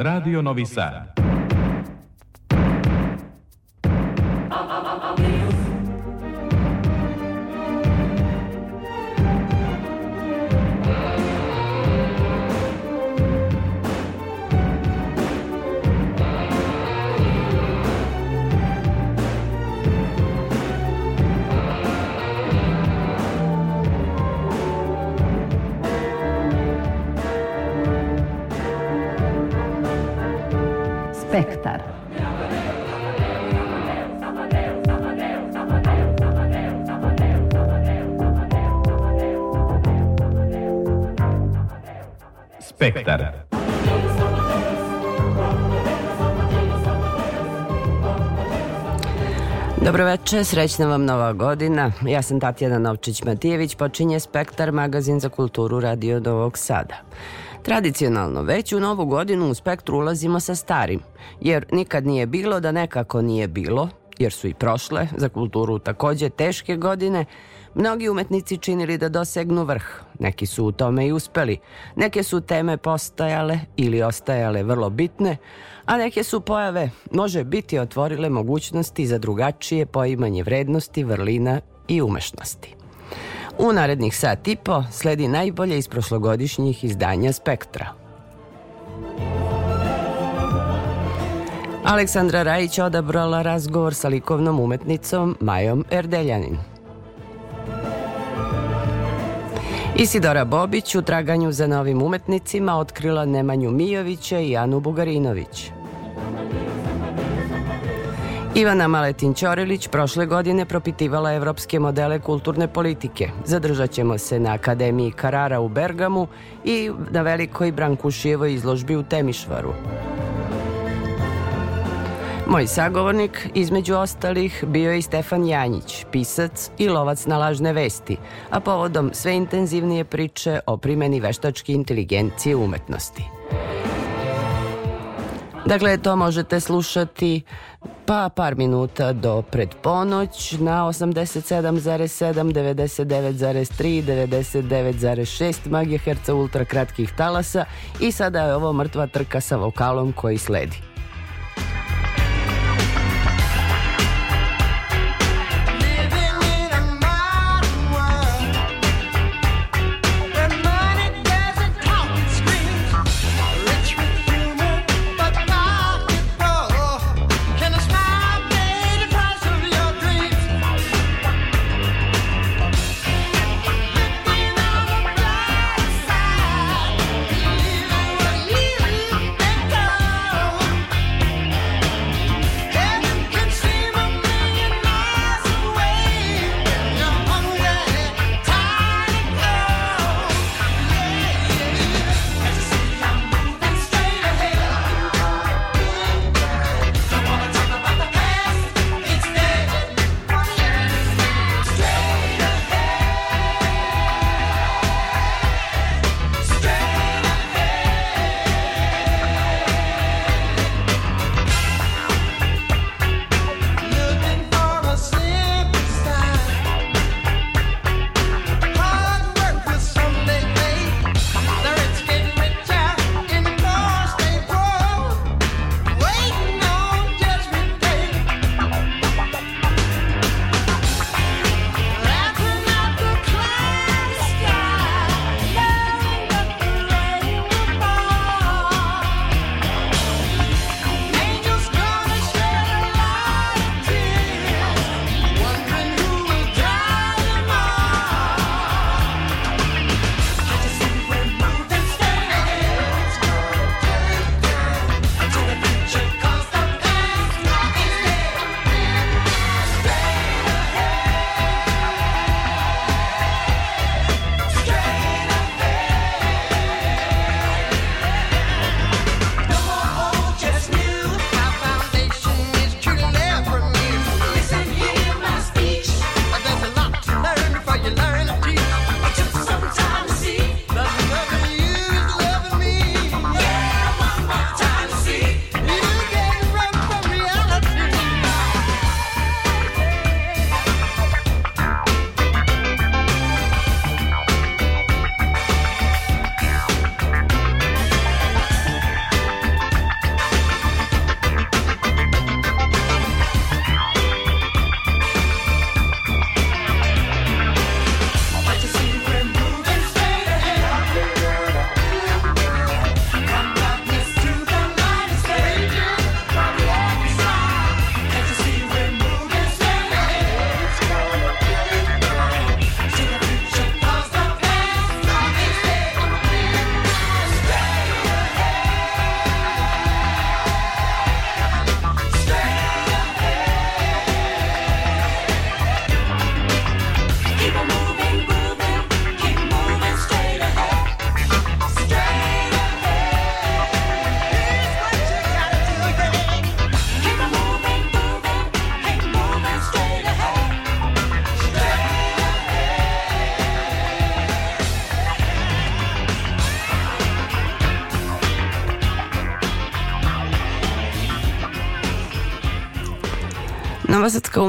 Radio Novi Sad. Spektar. Dobroveče, srećna vam nova godina. Ja sam Tatjana Novčić-Matijević, počinje Spektar, magazin za kulturu Radio Novog Sada. Tradicionalno, već u novu godinu u Spektru ulazimo sa starim, jer nikad nije bilo da nekako nije bilo, jer su i prošle, za kulturu takođe teške godine, mnogi umetnici činili da dosegnu vrh. Neki su u tome i uspeli. Neke su teme postajale ili ostajale vrlo bitne, a neke su pojave može biti otvorile mogućnosti za drugačije poimanje vrednosti, vrlina i umešnosti. U narednih sat i po sledi najbolje iz prošlogodišnjih izdanja Spektra. Aleksandra Rajić odabrala razgovor sa likovnom umetnicom Majom Erdeljanin. Isidora Bobić u traganju za novim umetnicima otkrila Nemanju Mijovića i Anu Bugarinović. Ivana Maletin Ćorilić prošle godine propitivala evropske modele kulturne politike. Zadržat ćemo se na Akademiji Karara u Bergamu i na velikoj Brankušijevoj izložbi u Temišvaru. Moj sagovornik, između ostalih, bio je i Stefan Janjić, pisac i lovac na lažne vesti, a povodom sve intenzivnije priče o primeni veštačke inteligencije umetnosti. Dakle, to možete slušati pa par minuta do pred ponoć na 87,7, 99,3, 99,6 MHz ultra kratkih talasa i sada je ovo mrtva trka sa vokalom koji sledi.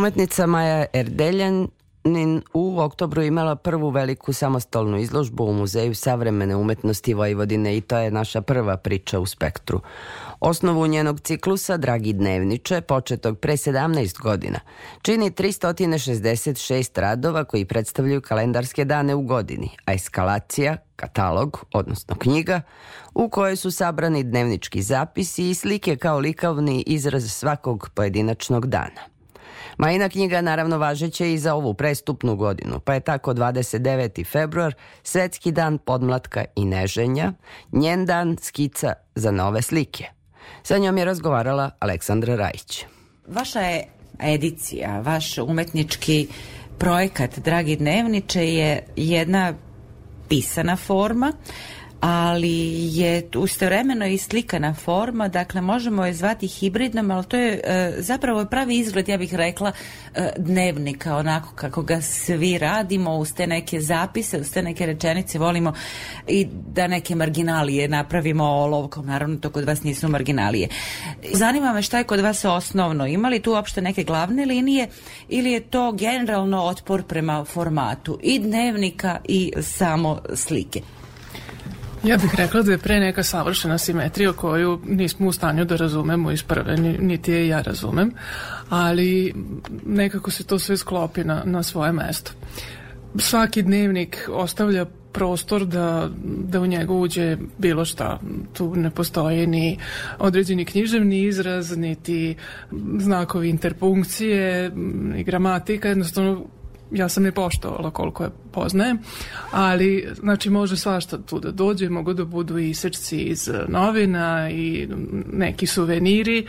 Umetnica Maja Erdeljan u oktobru imala prvu veliku samostalnu izložbu u Muzeju savremene umetnosti Vojvodine i to je naša prva priča u spektru. Osnovu njenog ciklusa, Dragi dnevniče, početog pre 17 godina, čini 366 radova koji predstavljaju kalendarske dane u godini, a eskalacija, katalog, odnosno knjiga, u kojoj su sabrani dnevnički zapisi i slike kao likovni izraz svakog pojedinačnog dana. Majina knjiga naravno važeća i za ovu prestupnu godinu, pa je tako 29. februar Svetski dan podmlatka i neženja, njen dan skica za nove slike. Sa njom je razgovarala Aleksandra Rajić. Vaša je edicija, vaš umetnički projekat Dragi dnevniče je jedna pisana forma ali je istovremeno i slikana forma, dakle možemo je zvati hibridnom, ali to je e, zapravo pravi izgled, ja bih rekla, e, dnevnika, onako kako ga svi radimo, uz te neke zapise, uz te neke rečenice, volimo i da neke marginalije napravimo olovkom, naravno to kod vas nisu marginalije. Zanima me šta je kod vas osnovno, ima li tu uopšte neke glavne linije ili je to generalno otpor prema formatu i dnevnika i samo slike? Ja bih rekla da je pre neka savršena simetrija koju nismo u stanju da razumemo iz prve, niti je ja razumem, ali nekako se to sve sklopi na, na svoje mesto. Svaki dnevnik ostavlja prostor da, da u njega uđe bilo šta. Tu ne postoji ni određeni književni izraz, niti znakovi interpunkcije, ni gramatika, jednostavno ja sam je poštovala koliko je poznajem, ali znači može svašta tu da dođe, mogu da budu i srčci iz novina i neki suveniri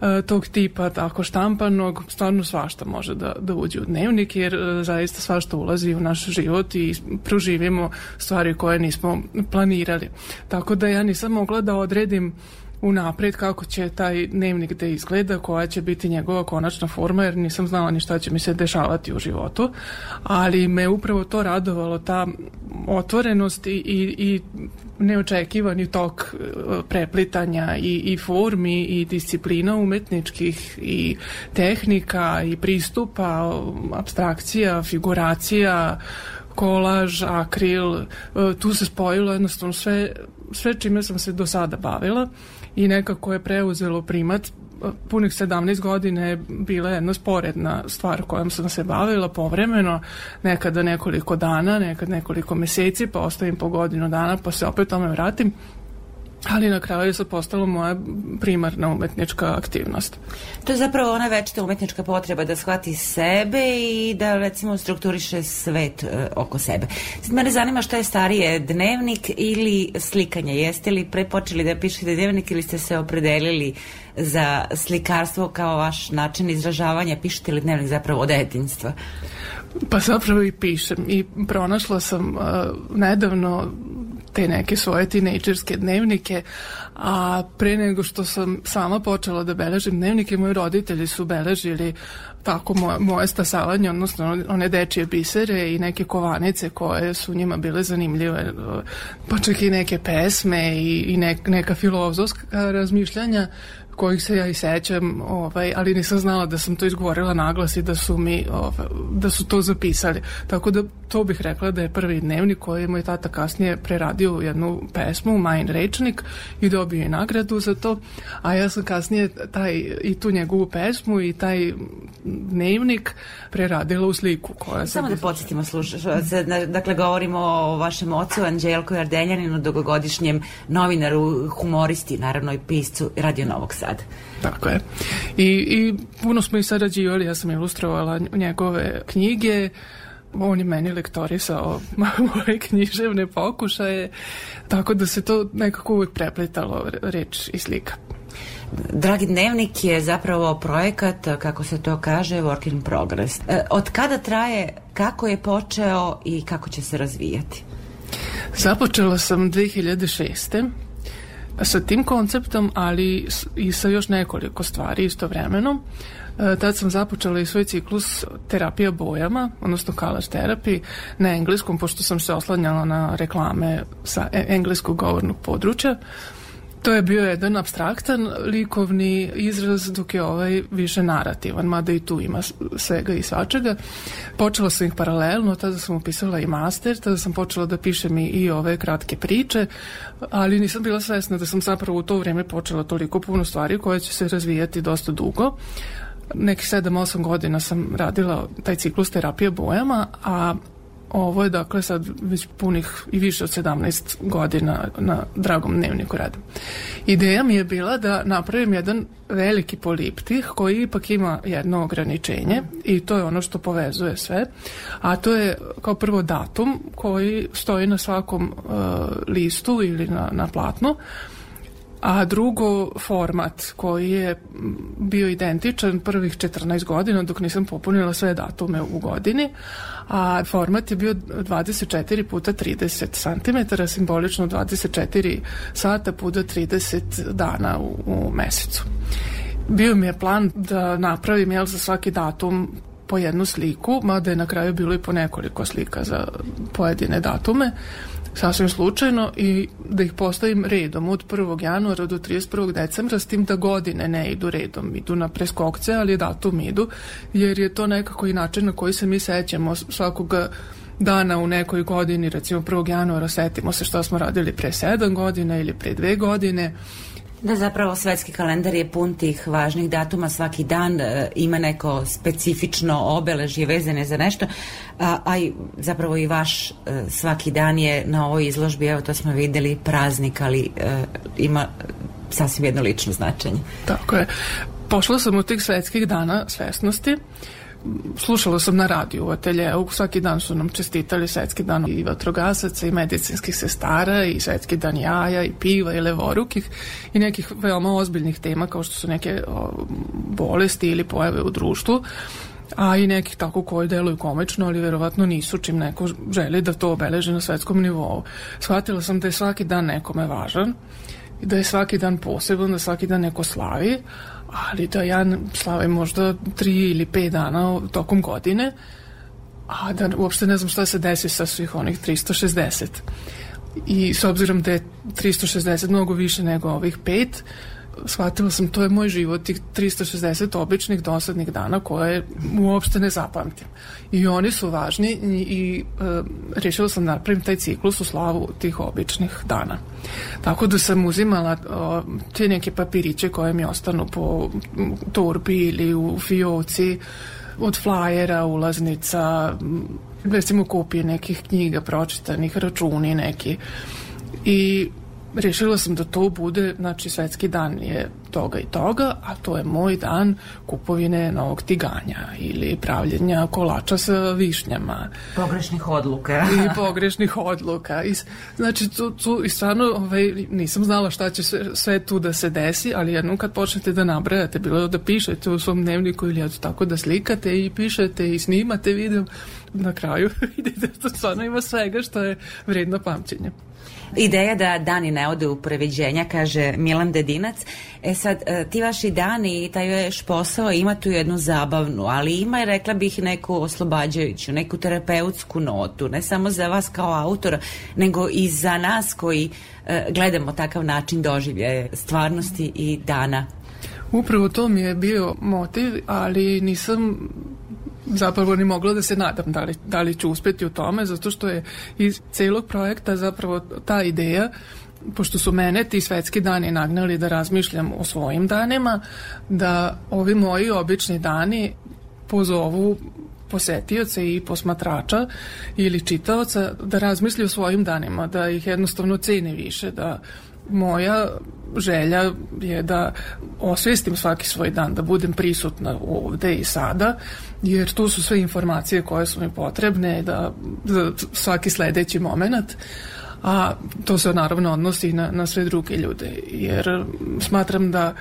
e, tog tipa tako štampanog, stvarno svašta može da, da uđe u dnevnik jer e, zaista svašta ulazi u naš život i proživimo stvari koje nismo planirali. Tako da ja nisam mogla da odredim unapred kako će taj dnevnik da izgleda, koja će biti njegova konačna forma, jer nisam znala ni šta će mi se dešavati u životu, ali me upravo to radovalo, ta otvorenost i, i, i neočekivani tok e, preplitanja i, i formi i disciplina umetničkih i tehnika i pristupa, abstrakcija, figuracija, kolaž, akril, e, tu se spojilo jednostavno sve, sve čime sam se do sada bavila i nekako je preuzelo primat. Punih 17 godina je bila jedna sporedna stvar kojom sam se bavila povremeno, nekada nekoliko dana, nekad nekoliko meseci, pa ostavim po godinu dana, pa se opet tome vratim ali na kraju je se postala moja primarna umetnička aktivnost. To je zapravo ona večita umetnička potreba da shvati sebe i da recimo strukturiše svet e, oko sebe. Sad mene zanima šta je starije, dnevnik ili slikanje? Jeste li prepočeli da pišete dnevnik ili ste se opredelili za slikarstvo kao vaš način izražavanja? Pišete li dnevnik zapravo od detinjstva? Pa zapravo i pišem i pronašla sam uh, nedavno te neke svoje tinejdžerske dnevnike, a pre nego što sam sama počela da beležim dnevnike, moji roditelji su beležili tako moje, moje stasavanje, odnosno one dečije bisere i neke kovanice koje su njima bile zanimljive, pa čak i neke pesme i, i ne, neka filozofska razmišljanja kojih se ja i sećam, ovaj, ali nisam znala da sam to izgovorila naglas i da su mi ovaj, da su to zapisali. Tako da to bih rekla da je prvi dnevnik koji je moj tata kasnije preradio u jednu pesmu, Majin rečnik i dobio je nagradu za to, a ja sam kasnije taj, i tu njegovu pesmu i taj dnevnik preradila u sliku. Koja Samo da podsjetimo slušaš, dakle govorimo o vašem ocu Anđelku Jardeljaninu, dugogodišnjem novinaru, humoristi, naravno i piscu Radio Novog Sada sad. Tako je. I, i puno smo i sarađivali, ja sam ilustrovala njegove knjige, on je meni lektorisao moje književne pokušaje, tako da se to nekako uvek preplitalo reč i slika. Dragi dnevnik je zapravo projekat, kako se to kaže, work in progress. E, od kada traje, kako je počeo i kako će se razvijati? Započela sam 2006 sa tim konceptom, ali i sa još nekoliko stvari istovremeno. E, tad sam započela i svoj ciklus terapija bojama, odnosno color therapy na engleskom, pošto sam se oslanjala na reklame sa e, engleskog govornog područja To je bio jedan abstraktan likovni izraz, dok je ovaj više narativan, mada i tu ima svega i svačega. Počela sam ih paralelno, tada sam upisala i master, tada sam počela da pišem i, i ove kratke priče, ali nisam bila svesna da sam zapravo u to vreme počela toliko puno stvari koje će se razvijati dosta dugo nekih 7-8 godina sam radila taj ciklus terapije bojama, a ovo je dakle sad već punih i više od 17 godina na dragom dnevniku radim. Ideja mi je bila da napravim jedan veliki poliptih koji ipak ima jedno ograničenje i to je ono što povezuje sve, a to je kao prvo datum koji stoji na svakom uh, listu ili na, na platnu, a drugo format koji je bio identičan prvih 14 godina dok nisam popunila sve datume u godini, a format je bio 24 puta 30 cm, simbolično 24 sata puta 30 dana u, u mesecu. Bio mi je plan da napravim jel, za svaki datum po jednu sliku, mada je na kraju bilo i po nekoliko slika za pojedine datume sasvim slučajno i da ih postavim redom od 1. januara do 31. decembra s tim da godine ne idu redom, idu na preskokce, ali datum idu, jer je to nekako i način na koji se mi sećamo svakoga dana u nekoj godini, recimo 1. januara setimo se što smo radili pre 7 godina ili pre 2 godine Da, zapravo svetski kalendar je pun tih važnih datuma, svaki dan e, ima neko specifično obeležje vezane za nešto, a, a i zapravo i vaš e, svaki dan je na ovoj izložbi, evo to smo videli, praznik, ali e, ima sasvim jedno lično značenje. Tako je. Pošla sam u tih svetskih dana svesnosti, slušala sam na radiju u ateljeu, svaki dan su nam čestitali svetski dan i vatrogasaca i medicinskih sestara i svetski dan jaja i piva i levorukih i nekih veoma ozbiljnih tema kao što su neke o, bolesti ili pojave u društvu a i nekih tako koji deluju komično, ali verovatno nisu čim neko želi da to obeleže na svetskom nivou. Shvatila sam da je svaki dan nekome važan da je svaki dan poseban, da svaki dan neko slavi, ali da ja slavim možda tri ili pet dana tokom godine, a da uopšte ne znam šta se desi sa svih onih 360. I s obzirom da je 360 mnogo više nego ovih pet, shvatila sam to je moj život tih 360 običnih dosadnih dana koje uopšte ne zapamtim. I oni su važni i, i e, rešila sam da napravim taj ciklus u slavu tih običnih dana. Tako da sam uzimala o, te neke papiriće koje mi ostanu po torbi ili u fioci od flajera, ulaznica recimo kopije nekih knjiga pročitanih, računi neki. I rešila sam da to bude, znači svetski dan je toga i toga, a to je moj dan kupovine novog tiganja ili pravljenja kolača sa višnjama. Pogrešnih odluka. I pogrešnih odluka. I, znači, tu, tu i stvarno ovaj, nisam znala šta će sve, sve tu da se desi, ali jednom kad počnete da nabrajate, bilo da pišete u svom dnevniku ili eto tako da slikate i pišete i snimate video, na kraju vidite da stvarno ima svega što je vredno pamćenja. Ideja da dani ne ode u previđenja, kaže Milan Dedinac. E sad, e, ti vaši dani i taj veš posao ima tu jednu zabavnu, ali ima, rekla bih, neku oslobađajuću, neku terapeutsku notu, ne samo za vas kao autora, nego i za nas koji e, gledamo takav način doživlje stvarnosti i dana. Upravo to mi je bio motiv, ali nisam zapravo ni mogla da se nadam da li, da li ću uspeti u tome, zato što je iz celog projekta zapravo ta ideja pošto su mene ti svetski dani nagnali da razmišljam o svojim danima, da ovi moji obični dani pozovu posetioce i posmatrača ili čitaoca da razmisli o svojim danima, da ih jednostavno cene više, da moja želja je da osvestim svaki svoj dan, da budem prisutna ovde i sada, jer tu su sve informacije koje su mi potrebne da, za svaki sledeći moment a to se naravno odnosi na, na sve druge ljude, jer smatram da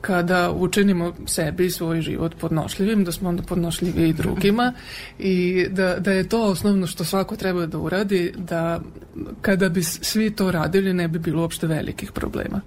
kada učinimo sebi i svoj život podnošljivim, da smo onda podnošljivi i drugima i da, da je to osnovno što svako treba da uradi, da kada bi svi to radili ne bi bilo uopšte velikih problema.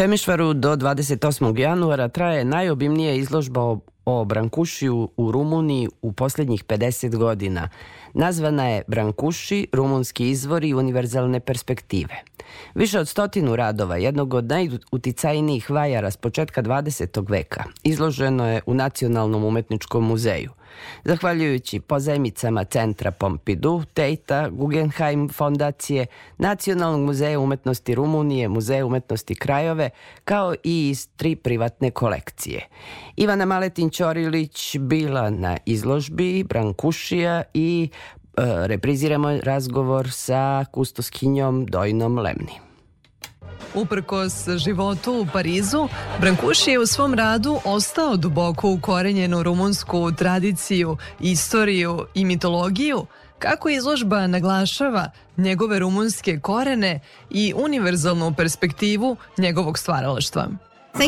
Temišvaru do 28. januara traje najobimnija izložba o, o Brankušiju u Rumuniji u posljednjih 50 godina. Nazvana je Brankuši, rumunski izvori univerzalne perspektive. Više od stotinu radova, jednog od najuticajnijih vajara s početka 20. veka, izloženo je u Nacionalnom umetničkom muzeju. Zahvaljujući pozajmicama Centra Pompidou, Tejta, Guggenheim fondacije, Nacionalnog muzeja umetnosti Rumunije, Muzeja umetnosti Krajove, kao i iz tri privatne kolekcije. Ivana Maletin-Ćorilić bila na izložbi Brankušija i e, repriziramo razgovor sa kustoskinjom Dojnom Lemni. Uprkos životu u Parizu, Brankuši je u svom radu ostao duboko ukorenjen u rumunsku tradiciju, istoriju i mitologiju, kako izložba naglašava njegove rumunske korene i univerzalnu perspektivu njegovog stvaralaštva. Uh,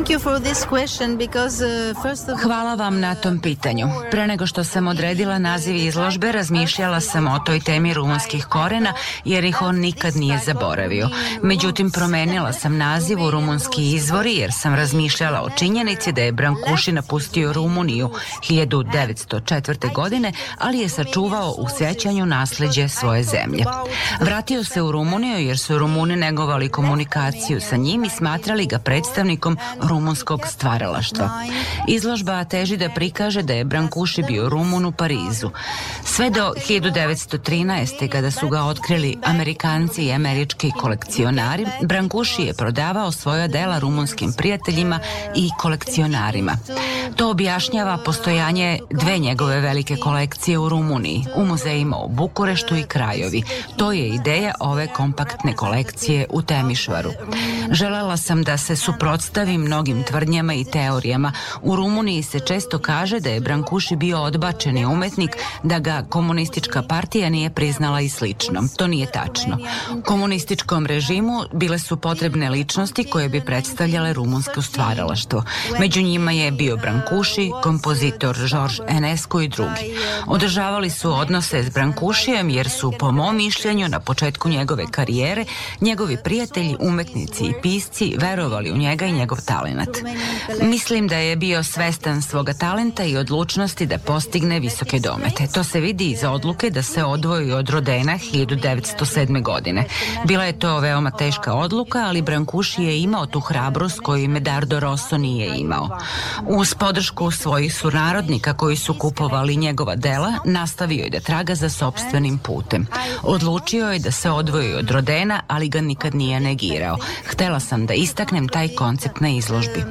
Hvala vam na tom pitanju. Pre nego što sam odredila naziv izložbe, razmišljala sam o toj temi rumunskih korena, jer ih on nikad nije zaboravio. Međutim, promenila sam naziv u rumunski izvori, jer sam razmišljala o činjenici da je Brankuši napustio Rumuniju 1904. godine, ali je sačuvao u sećanju nasleđe svoje zemlje. Vratio se u Rumuniju jer su Rumuni negovali komunikaciju sa njim i smatrali ga predstavnikom rumunskog stvaralaštva. Izložba teži da prikaže da je Brankuši bio Rumun u Parizu. Sve do 1913. kada su ga otkrili Amerikanci i američki kolekcionari, Brankuši je prodavao svoja dela rumunskim prijateljima i kolekcionarima. To objašnjava postojanje dve njegove velike kolekcije u Rumuniji, u muzejima u Bukureštu i Krajovi. To je ideja ove kompaktne kolekcije u Temišvaru. Želela sam da se suprotstavim mnogim tvrdnjama i teorijama. U Rumuniji se često kaže da je Brankuši bio odbačeni umetnik, da ga komunistička partija nije priznala i slično. To nije tačno. Komunističkom režimu bile su potrebne ličnosti koje bi predstavljale rumunsko stvaralaštvo. Među njima je bio Brankuši, kompozitor George Enescu i drugi. Održavali su odnose s Brankušijem jer su, po mom mišljenju, na početku njegove karijere, njegovi prijatelji, umetnici i pisci verovali u njega i njegov talenat. Mislim da je bio svestan svoga talenta i odlučnosti da postigne visoke domete. To se vidi iz odluke da se odvoji od Rodena 1907. godine. Bila je to veoma teška odluka, ali Brankuši je imao tu hrabrost koju Medardo Rosso nije imao. Uz podršku svojih sunarodnika koji su kupovali njegova dela, nastavio je da traga za sobstvenim putem. Odlučio je da se odvoji od Rodena, ali ga nikad nije negirao. Htela sam da istaknem taj koncept na izložbi. zložby.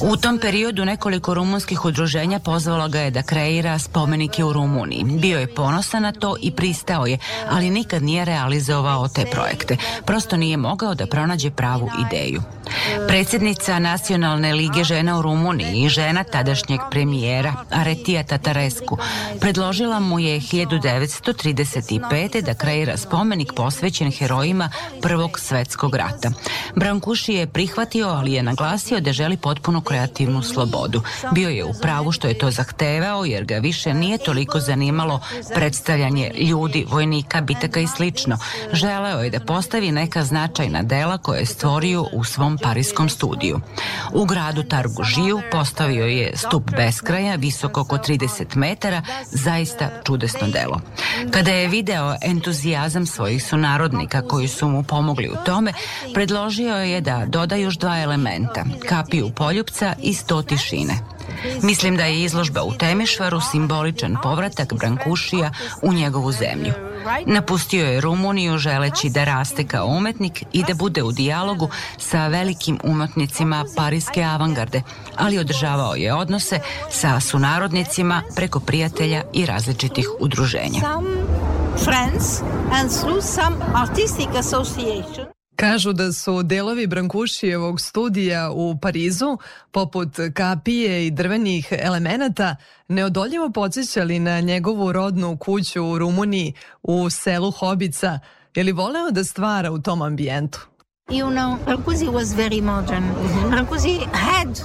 U tom periodu nekoliko rumunskih udruženja pozvalo ga je da kreira spomenike u Rumuniji. Bio je ponosan na to i pristao je, ali nikad nije realizovao te projekte. Prosto nije mogao da pronađe pravu ideju. Predsjednica Nacionalne lige žena u Rumuniji i žena tadašnjeg premijera Aretija Tataresku predložila mu je 1935. da kreira spomenik posvećen herojima Prvog svetskog rata. Brankuši je prihvatio, ali je naglasio da želi potpuno kreativnu slobodu. Bio je u pravu što je to zahtevao jer ga više nije toliko zanimalo predstavljanje ljudi, vojnika, bitaka i slično. Želeo je da postavi neka značajna dela koje je stvorio u svom parijskom studiju. U gradu Targu Žiju postavio je stup beskraja, visoko oko 30 metara, zaista čudesno delo. Kada je video entuzijazam svojih sunarodnika koji su mu pomogli u tome, predložio je da doda još dva elementa, kapiju poljupca i sto tišine. Mislim da je izložba u Temišvaru simboličan povratak Brankušija u njegovu zemlju. Napustio je Rumuniju želeći da raste kao umetnik i da bude u dijalogu sa velikim umetnicima parijske avangarde, ali održavao je odnose sa sunarodnicima preko prijatelja i različitih udruženja. friends and through some artistic association Kažu da su delovi Brankušijevog studija u Parizu, poput kapije i drvenih elemenata, neodoljivo podsjećali na njegovu rodnu kuću u Rumuniji, u selu Hobica, je li voleo da stvara u tom ambijentu? You know, Brancusi was very modern. Brancusi had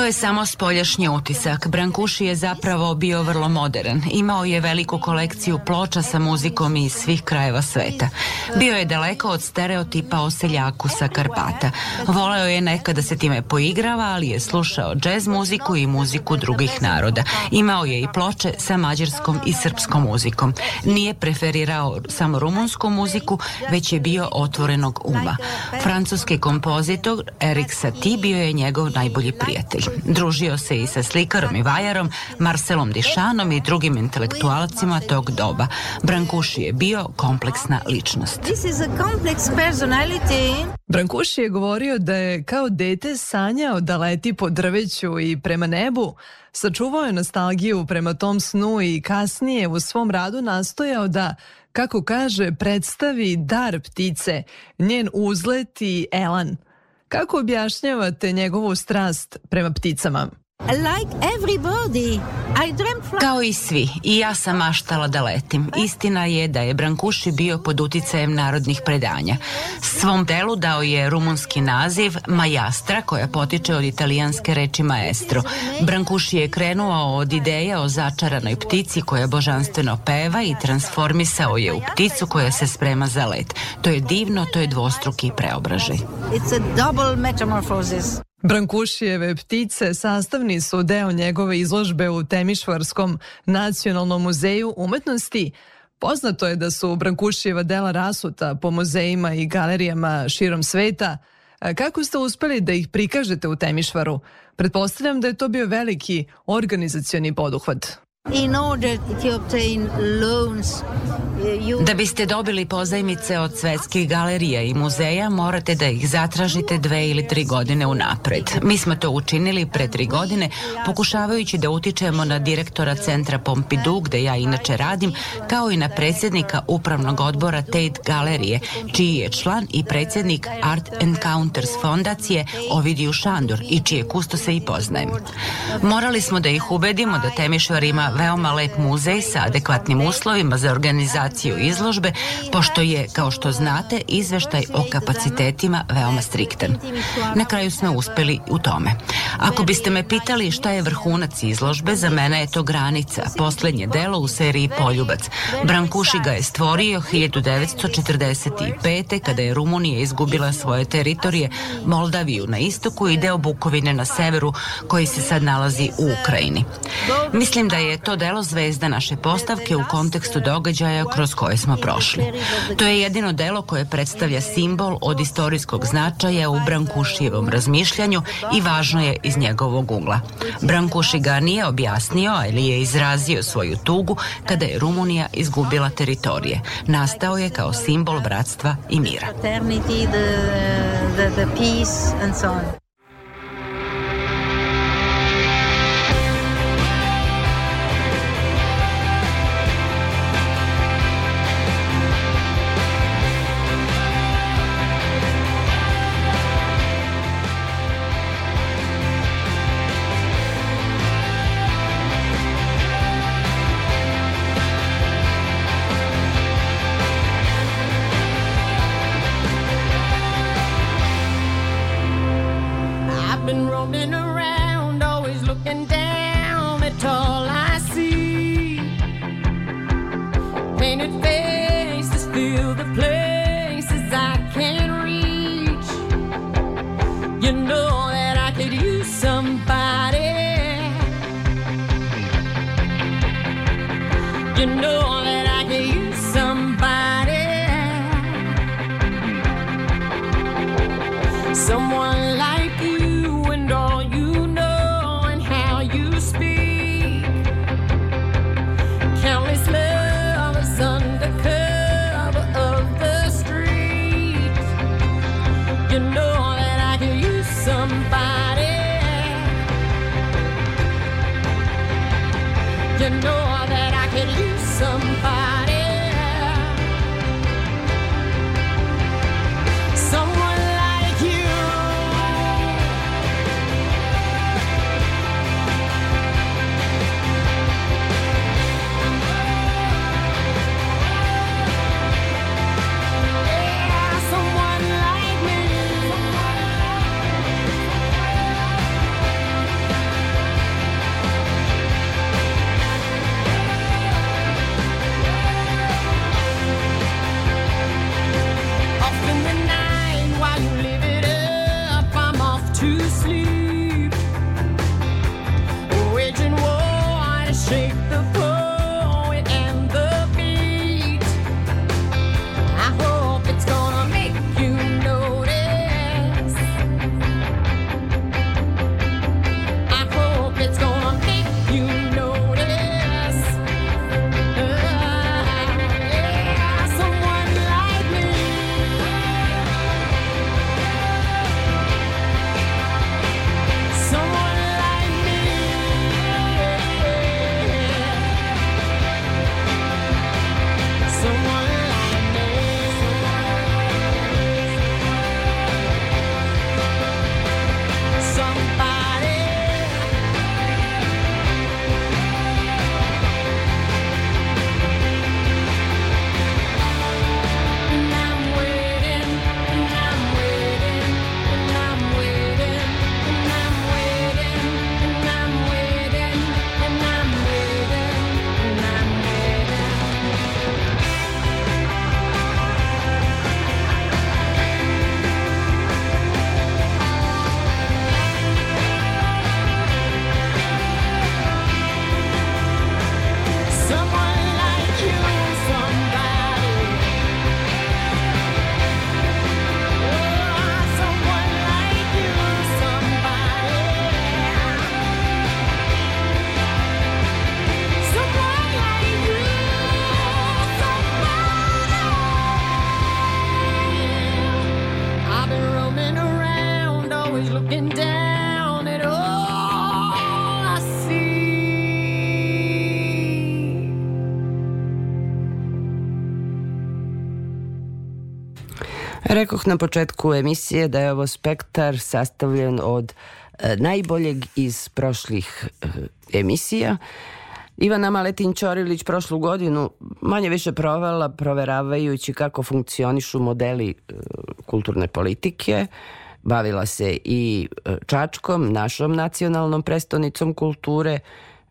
To je samo spoljašnji utisak. Brankuši je zapravo bio vrlo modern. Imao je veliku kolekciju ploča sa muzikom iz svih krajeva sveta. Bio je daleko od stereotipa o seljaku sa Karpata. Voleo je nekada se time poigrava, ali je slušao džez muziku i muziku drugih naroda. Imao je i ploče sa mađarskom i srpskom muzikom. Nije preferirao samo rumunsku muziku, već je bio otvorenog uma. Francuski kompozitor Erik Satie bio je njegov najbolji prijatelj. Družio se i sa slikarom i vajarom, Marcelom Dišanom i drugim intelektualcima tog doba. Brankuši je bio kompleksna ličnost. This is a complex personality. Brankuši je govorio da je kao dete sanjao da leti po drveću i prema nebu, sačuvao je nostalgiju prema tom snu i kasnije u svom radu nastojao da, kako kaže, predstavi dar ptice, njen uzlet i elan. Kako objašnjavate njegovu strast prema pticama? Like everybody, I Kao i svi, i ja sam maštala da letim. Istina je da je Brankuši bio pod uticajem narodnih predanja. Svom delu dao je rumunski naziv Majastra, koja potiče od italijanske reči maestro. Brankuši je krenuo od ideje o začaranoj ptici koja božanstveno peva i transformisao je u pticu koja se sprema za let. To je divno, to je dvostruki preobražaj. It's a double metamorphosis. Brankušijeve ptice sastavni su deo njegove izložbe u Temišvarskom nacionalnom muzeju umetnosti. Poznato je da su Brankušijeva dela rasuta po muzejima i galerijama širom sveta. Kako ste uspeli da ih prikažete u Temišvaru? Pretpostavljam da je to bio veliki organizacioni poduhvat. Da biste dobili pozajmice od svetskih galerija i muzeja, morate da ih zatražite dve ili tri godine unapred. Mi smo to učinili pre tri godine, pokušavajući da utičemo na direktora centra Pompidou, gde ja inače radim, kao i na predsjednika upravnog odbora Tate galerije, čiji je član i predsjednik Art Encounters fondacije Ovidiju Šandor i čije kusto se i poznajem. Morali smo da ih ubedimo da Temišvar ima veoma lep muzej sa adekvatnim uslovima za organizaciju izložbe, pošto je, kao što znate, izveštaj o kapacitetima veoma striktan. Na kraju smo uspeli u tome. Ako biste me pitali šta je vrhunac izložbe, za mene je to granica, poslednje delo u seriji Poljubac. Brankuši ga je stvorio 1945. kada je Rumunija izgubila svoje teritorije, Moldaviju na istoku i deo Bukovine na severu, koji se sad nalazi u Ukrajini. Mislim da je to delo zvezda naše postavke u kontekstu događaja kroz koje smo prošli. To je jedino delo koje predstavlja simbol od istorijskog značaja u Brankušijevom razmišljanju i važno je iz njegovog ugla. Brankuši ga nije objasnio, ali je izrazio svoju tugu kada je Rumunija izgubila teritorije. Nastao je kao simbol bratstva i mira. Rekoh na početku emisije da je ovo spektar sastavljen od e, najboljeg iz prošlih e, emisija. Ivana Maletin Ćorilić prošlu godinu manje više provela proveravajući kako funkcionišu modeli e, kulturne politike, bavila se i e, Čačkom, našom nacionalnom prestonicom kulture,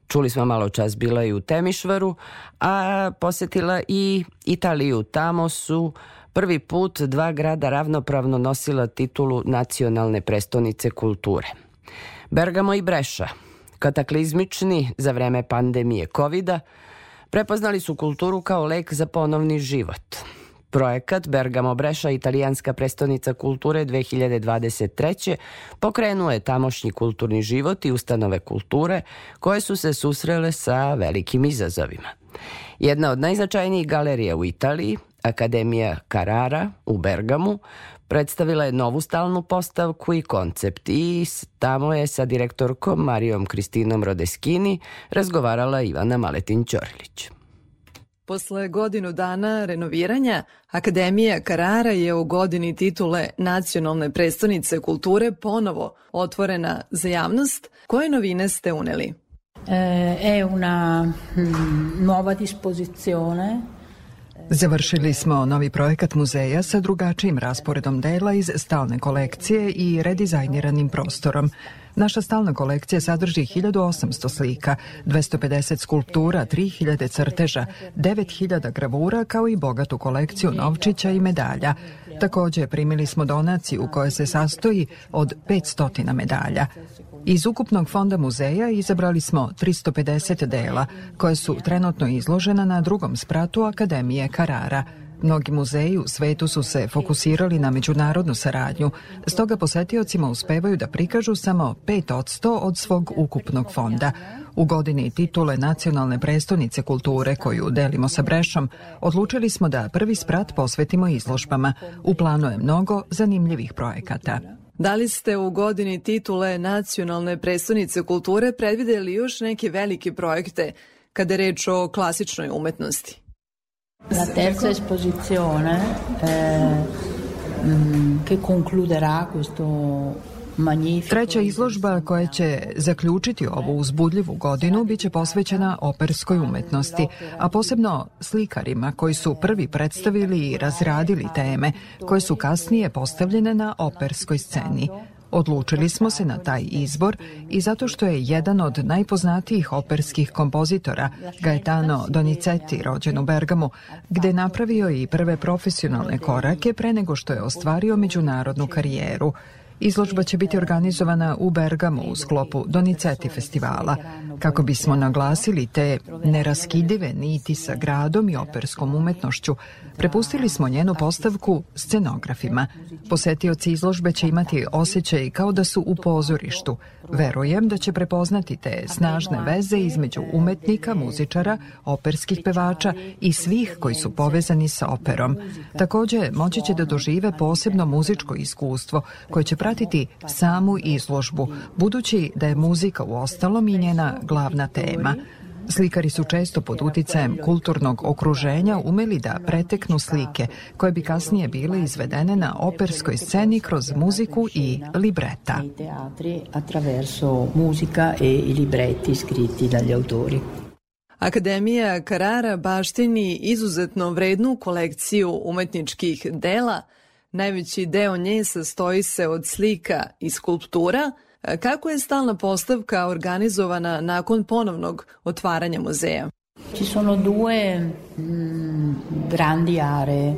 čuli smo malo čas bila i u Temišvaru, a posetila i Italiju. Tamo su prvi put dva grada ravnopravno nosila titulu nacionalne prestonice kulture. Bergamo i Breša, kataklizmični za vreme pandemije covid prepoznali su kulturu kao lek za ponovni život. Projekat Bergamo Breša, italijanska prestonica kulture 2023. pokrenuo je tamošnji kulturni život i ustanove kulture koje su se susrele sa velikim izazovima. Jedna od najznačajnijih galerija u Italiji, Akademija Carrara u Bergamu, predstavila je novu stalnu postavku i koncept i tamo je sa direktorkom Marijom Kristinom Rodeskini razgovarala Ivana Maletin-Ćorilić. Posle godinu dana renoviranja, Akademija Karara je u godini titule Nacionalne predstavnice kulture ponovo otvorena za javnost. Koje novine ste uneli? Eh, è una mm, nuova disposizione Završili smo novi projekat muzeja sa drugačijim rasporedom dela iz stalne kolekcije i redizajniranim prostorom. Naša stalna kolekcija sadrži 1800 slika, 250 skulptura, 3000 crteža, 9000 gravura kao i bogatu kolekciju novčića i medalja. Takođe primili smo donaciju koja se sastoji od 500 medalja. Iz ukupnog fonda muzeja izabrali smo 350 dela, koje su trenutno izložena na drugom spratu Akademije Karara. Mnogi muzeji u svetu su se fokusirali na međunarodnu saradnju, stoga posetiocima uspevaju da prikažu samo 5 od svog ukupnog fonda. U godini titule Nacionalne prestonice kulture koju delimo sa Brešom, odlučili smo da prvi sprat posvetimo izložbama. U planu je mnogo zanimljivih projekata. Da li ste u godini titule Nacionalne predstavnice kulture predvideli još neke velike projekte kada je reč o klasičnoj umetnosti? La terza esposizione eh, che concluderà questo Treća izložba koja će zaključiti ovu uzbudljivu godinu biće posvećena operskoj umetnosti, a posebno slikarima koji su prvi predstavili i razradili teme koje su kasnije postavljene na operskoj sceni. Odlučili smo se na taj izbor i zato što je jedan od najpoznatijih operskih kompozitora, Gaetano Donizetti, rođen u Bergamu, gde je napravio i prve profesionalne korake pre nego što je ostvario međunarodnu karijeru – Izložba će biti organizovana u Bergamu u sklopu Doniceti festivala, kako bismo naglasili te neraskidive niti sa gradom i operskom umetnošću. Prepustili smo njenu postavku scenografima. Posetioci izložbe će imati osjećaj kao da su u pozorištu. Verujem da će prepoznati te snažne veze između umetnika, muzičara, operskih pevača i svih koji su povezani sa operom. Takođe, moći će da dožive posebno muzičko iskustvo koje će pratiti samu izložbu, budući da je muzika u ostalom i njena glavna tema. Slikari su često pod uticajem kulturnog okruženja umeli da preteknu slike koje bi kasnije bile izvedene na operskoj sceni kroz muziku i libreta. attraverso musica e libretti scritti dagli autori. Akademija Karara baštini izuzetno vrednu kolekciju umetničkih dela. Najveći deo nje sastoji se od slika i skulptura – Kako je stalna postavka organizovana nakon ponovnog otvaranja muzeja? Ci sono due mm, grandi aree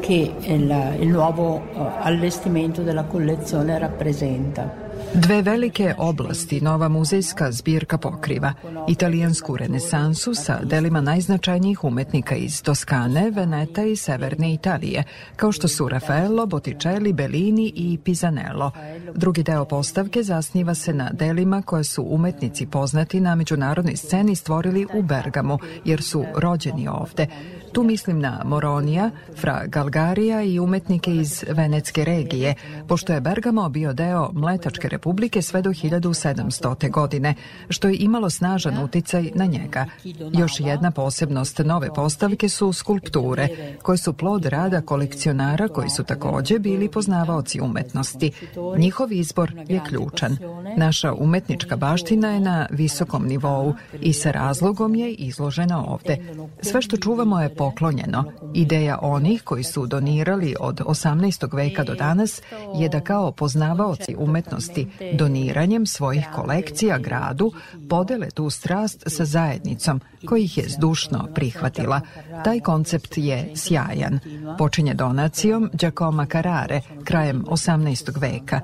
che il, il nuovo eh, allestimento della collezione rappresenta. Dve velike oblasti nova muzejska zbirka pokriva. Italijansku renesansu sa delima najznačajnijih umetnika iz Toskane, Veneta i Severne Italije, kao što su Raffaello, Botticelli, Bellini i Pisanello. Drugi deo postavke zasniva se na delima koje su umetnici poznati na međunarodnoj sceni stvorili u Bergamu, jer su rođeni ovde. Tu mislim na Moronija, Fra Galgarija i umetnike iz Venetske regije, pošto je Bergamo bio deo Mletačke republike sve do 1700. godine, što je imalo snažan uticaj na njega. Još jedna posebnost nove postavke su skulpture, koje su plod rada kolekcionara koji su takođe bili poznavaoci umetnosti. Njihov izbor je ključan. Naša umetnička baština je na visokom nivou i sa razlogom je izložena ovde. Sve što čuvamo je poklonjeno. Ideja onih koji su donirali od 18. veka do danas je da kao poznavaoci umetnosti doniranjem svojih kolekcija gradu podele tu strast sa zajednicom koji ih je zdušno prihvatila. Taj koncept je sjajan. Počinje donacijom Giacomo Carrare krajem 18. veka.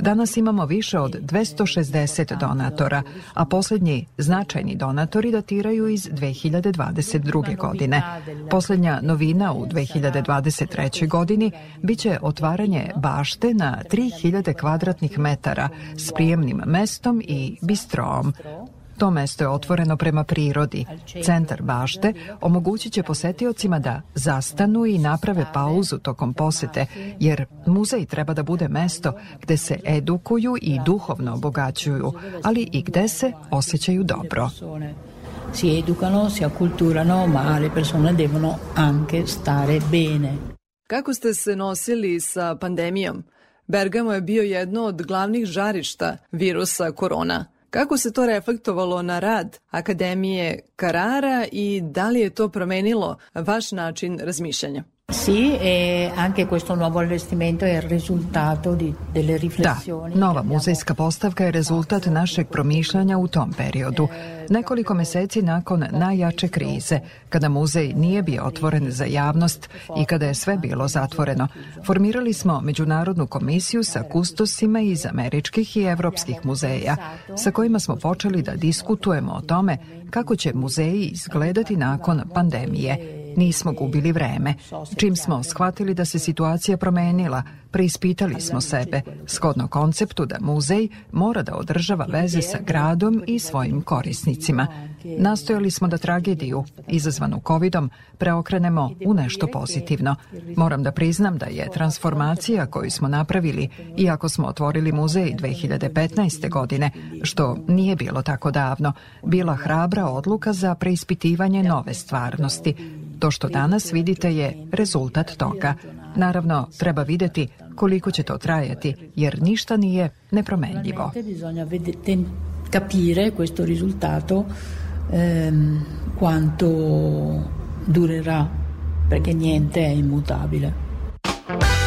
Danas imamo više od 260 donatora, a poslednji značajni donatori datiraju iz 2022. godine. Poslednja novina u 2023. godini biće otvaranje bašte na 3000 kvadratnih metara s prijemnim mestom i bistrom. To mesto je otvoreno prema prirodi. Centar bašte omogućit će posetiocima da zastanu i naprave pauzu tokom posete, jer muzej treba da bude mesto gde se edukuju i duhovno obogaćuju, ali i gde se osjećaju dobro. Si educano, si acculturano, ma le persone devono anche stare bene. Kako ste se nosili sa pandemijom? Bergamo je bio jedno od glavnih žarišta virusa korona – Kako se to reflektovalo na rad Akademije Karara i da li je to promenilo vaš način razmišljanja? Sì, e anche questo nuovo allestimento è il risultato di, delle riflessioni. Da, nova muzejska postavka je rezultat našeg promišljanja u tom periodu. Nekoliko meseci nakon najjače krize, kada muzej nije bio otvoren za javnost i kada je sve bilo zatvoreno, formirali smo međunarodnu komisiju sa kustosima iz američkih i evropskih muzeja, sa kojima smo počeli da diskutujemo o tome kako će muzeji izgledati nakon pandemije Nismo gubili vreme. Čim smo shvatili da se situacija promenila, preispitali smo sebe, shodno konceptu da muzej mora da održava veze sa gradom i svojim korisnicima. Nastojali smo da tragediju, izazvanu covidom, preokrenemo u nešto pozitivno. Moram da priznam da je transformacija koju smo napravili, iako smo otvorili muzej 2015. godine, što nije bilo tako davno, bila hrabra odluka za preispitivanje nove stvarnosti. To što danas vidite je rezultat toga. Naravno, treba videti koliko će to trajati, jer ništa nije nepromenljivo. capire questo risultato ehm, quanto durerà, perché niente è immutabile.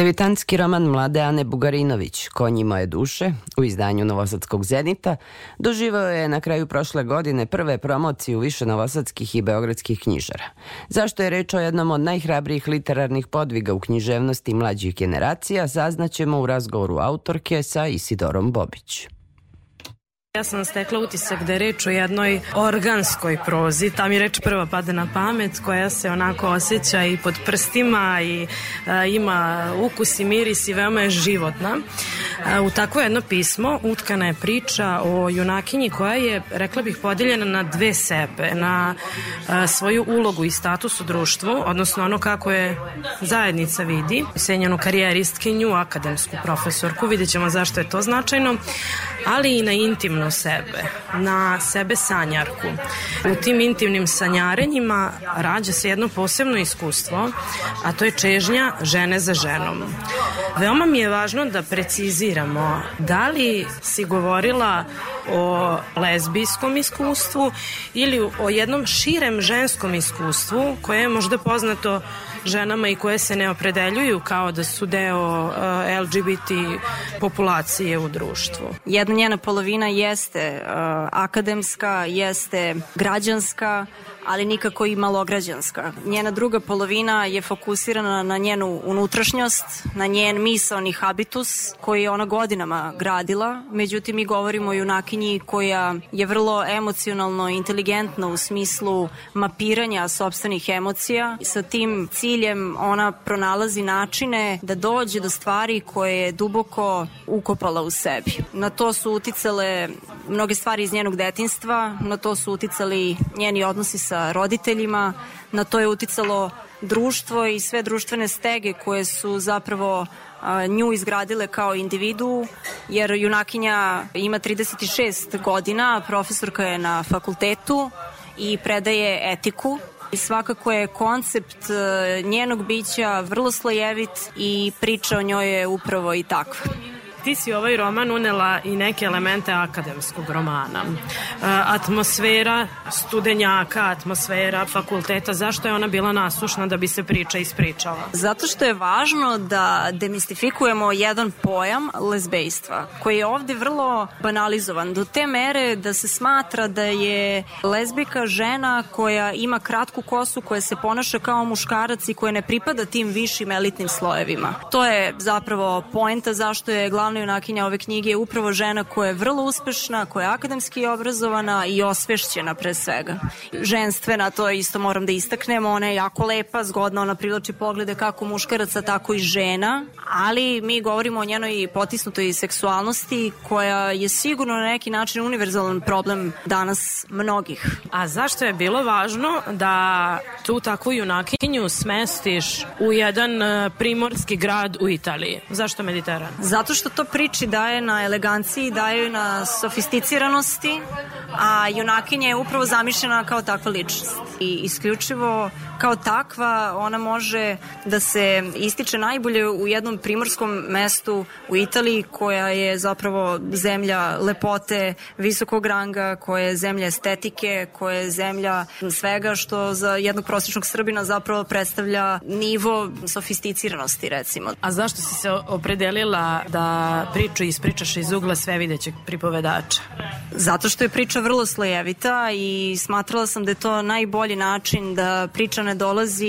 Devitanski roman mlade Ane Bugarinović, Konji moje duše, u izdanju Novosadskog Zenita, doživao je na kraju prošle godine prve promocije u više novosadskih i beogradskih knjižara. Zašto je reč o jednom od najhrabrijih literarnih podviga u književnosti mlađih generacija, saznaćemo u razgovoru autorke sa Isidorom Bobić. Ja sam stekla utisak da je reč o jednoj organskoj prozi, ta mi reč prva pada na pamet, koja se onako osjeća i pod prstima i a, ima ukus i miris i veoma je životna. A, u takvo jedno pismo utkana je priča o junakinji koja je, rekla bih, podeljena na dve sebe, na a, svoju ulogu i status u društvu, odnosno ono kako je zajednica vidi, senjenu karijeristkinju, akademsku profesorku, vidjet ćemo zašto je to značajno, ali i na intimno sebe, na sebe sanjarku. U tim intimnim sanjarenjima rađa se jedno posebno iskustvo, a to je čežnja žene za ženom. Veoma mi je važno da preciziramo da li si govorila o lezbijskom iskustvu ili o jednom širem ženskom iskustvu koje je možda poznato ženama i koje se ne opredeljuju kao da su deo uh, LGBT populacije u društvu. Jedna njena polovina jeste uh, akademska, jeste građanska, ali nikako i malograđanska. Njena druga polovina je fokusirana na njenu unutrašnjost, na njen misalni habitus koji je ona godinama gradila. Međutim, mi govorimo o junakinji koja je vrlo emocionalno inteligentna u smislu mapiranja sobstvenih emocija. Sa tim ciljem ona pronalazi načine da dođe do stvari koje je duboko ukopala u sebi. Na to su uticale mnoge stvari iz njenog detinstva, na to su uticali njeni odnosi sa roditeljima, na to je uticalo društvo i sve društvene stege koje su zapravo nju izgradile kao individu, jer junakinja ima 36 godina, profesorka je na fakultetu i predaje etiku. I svakako je koncept njenog bića vrlo slojevit i priča o njoj je upravo i takva ti si ovaj roman unela i neke elemente akademskog romana. E, atmosfera studenjaka, atmosfera fakulteta, zašto je ona bila nasušna da bi se priča ispričala? Zato što je važno da demistifikujemo jedan pojam lezbejstva, koji je ovde vrlo banalizovan, do te mere da se smatra da je lezbika žena koja ima kratku kosu, koja se ponaša kao muškarac i koja ne pripada tim višim elitnim slojevima. To je zapravo poenta zašto je glavna glavna junakinja ove knjige je upravo žena koja je vrlo uspešna, koja je akademski obrazovana i osvešćena pre svega. Ženstvena, to isto moram da istaknemo, ona je jako lepa, zgodna, ona privlači poglede kako muškaraca, tako i žena, ali mi govorimo o njenoj potisnutoj seksualnosti koja je sigurno na neki način univerzalan problem danas mnogih. A zašto je bilo važno da tu takvu junakinju smestiš u jedan e, primorski grad u Italiji? Zašto Mediteran? Zato što to priči daje na eleganciji, daje na sofisticiranosti, a junakinja je upravo zamišljena kao takva ličnost. I isključivo kao takva ona može da se ističe najbolje u jednom primorskom mestu u Italiji koja je zapravo zemlja lepote, visokog ranga, koja je zemlja estetike, koja je zemlja svega što za jednog prosječnog Srbina zapravo predstavlja nivo sofisticiranosti recimo. A zašto si se opredelila da priču ispričaš iz ugla sve videćeg pripovedača? Zato što je priča vrlo slojevita i smatrala sam da je to najbolji način da priča ne dolazi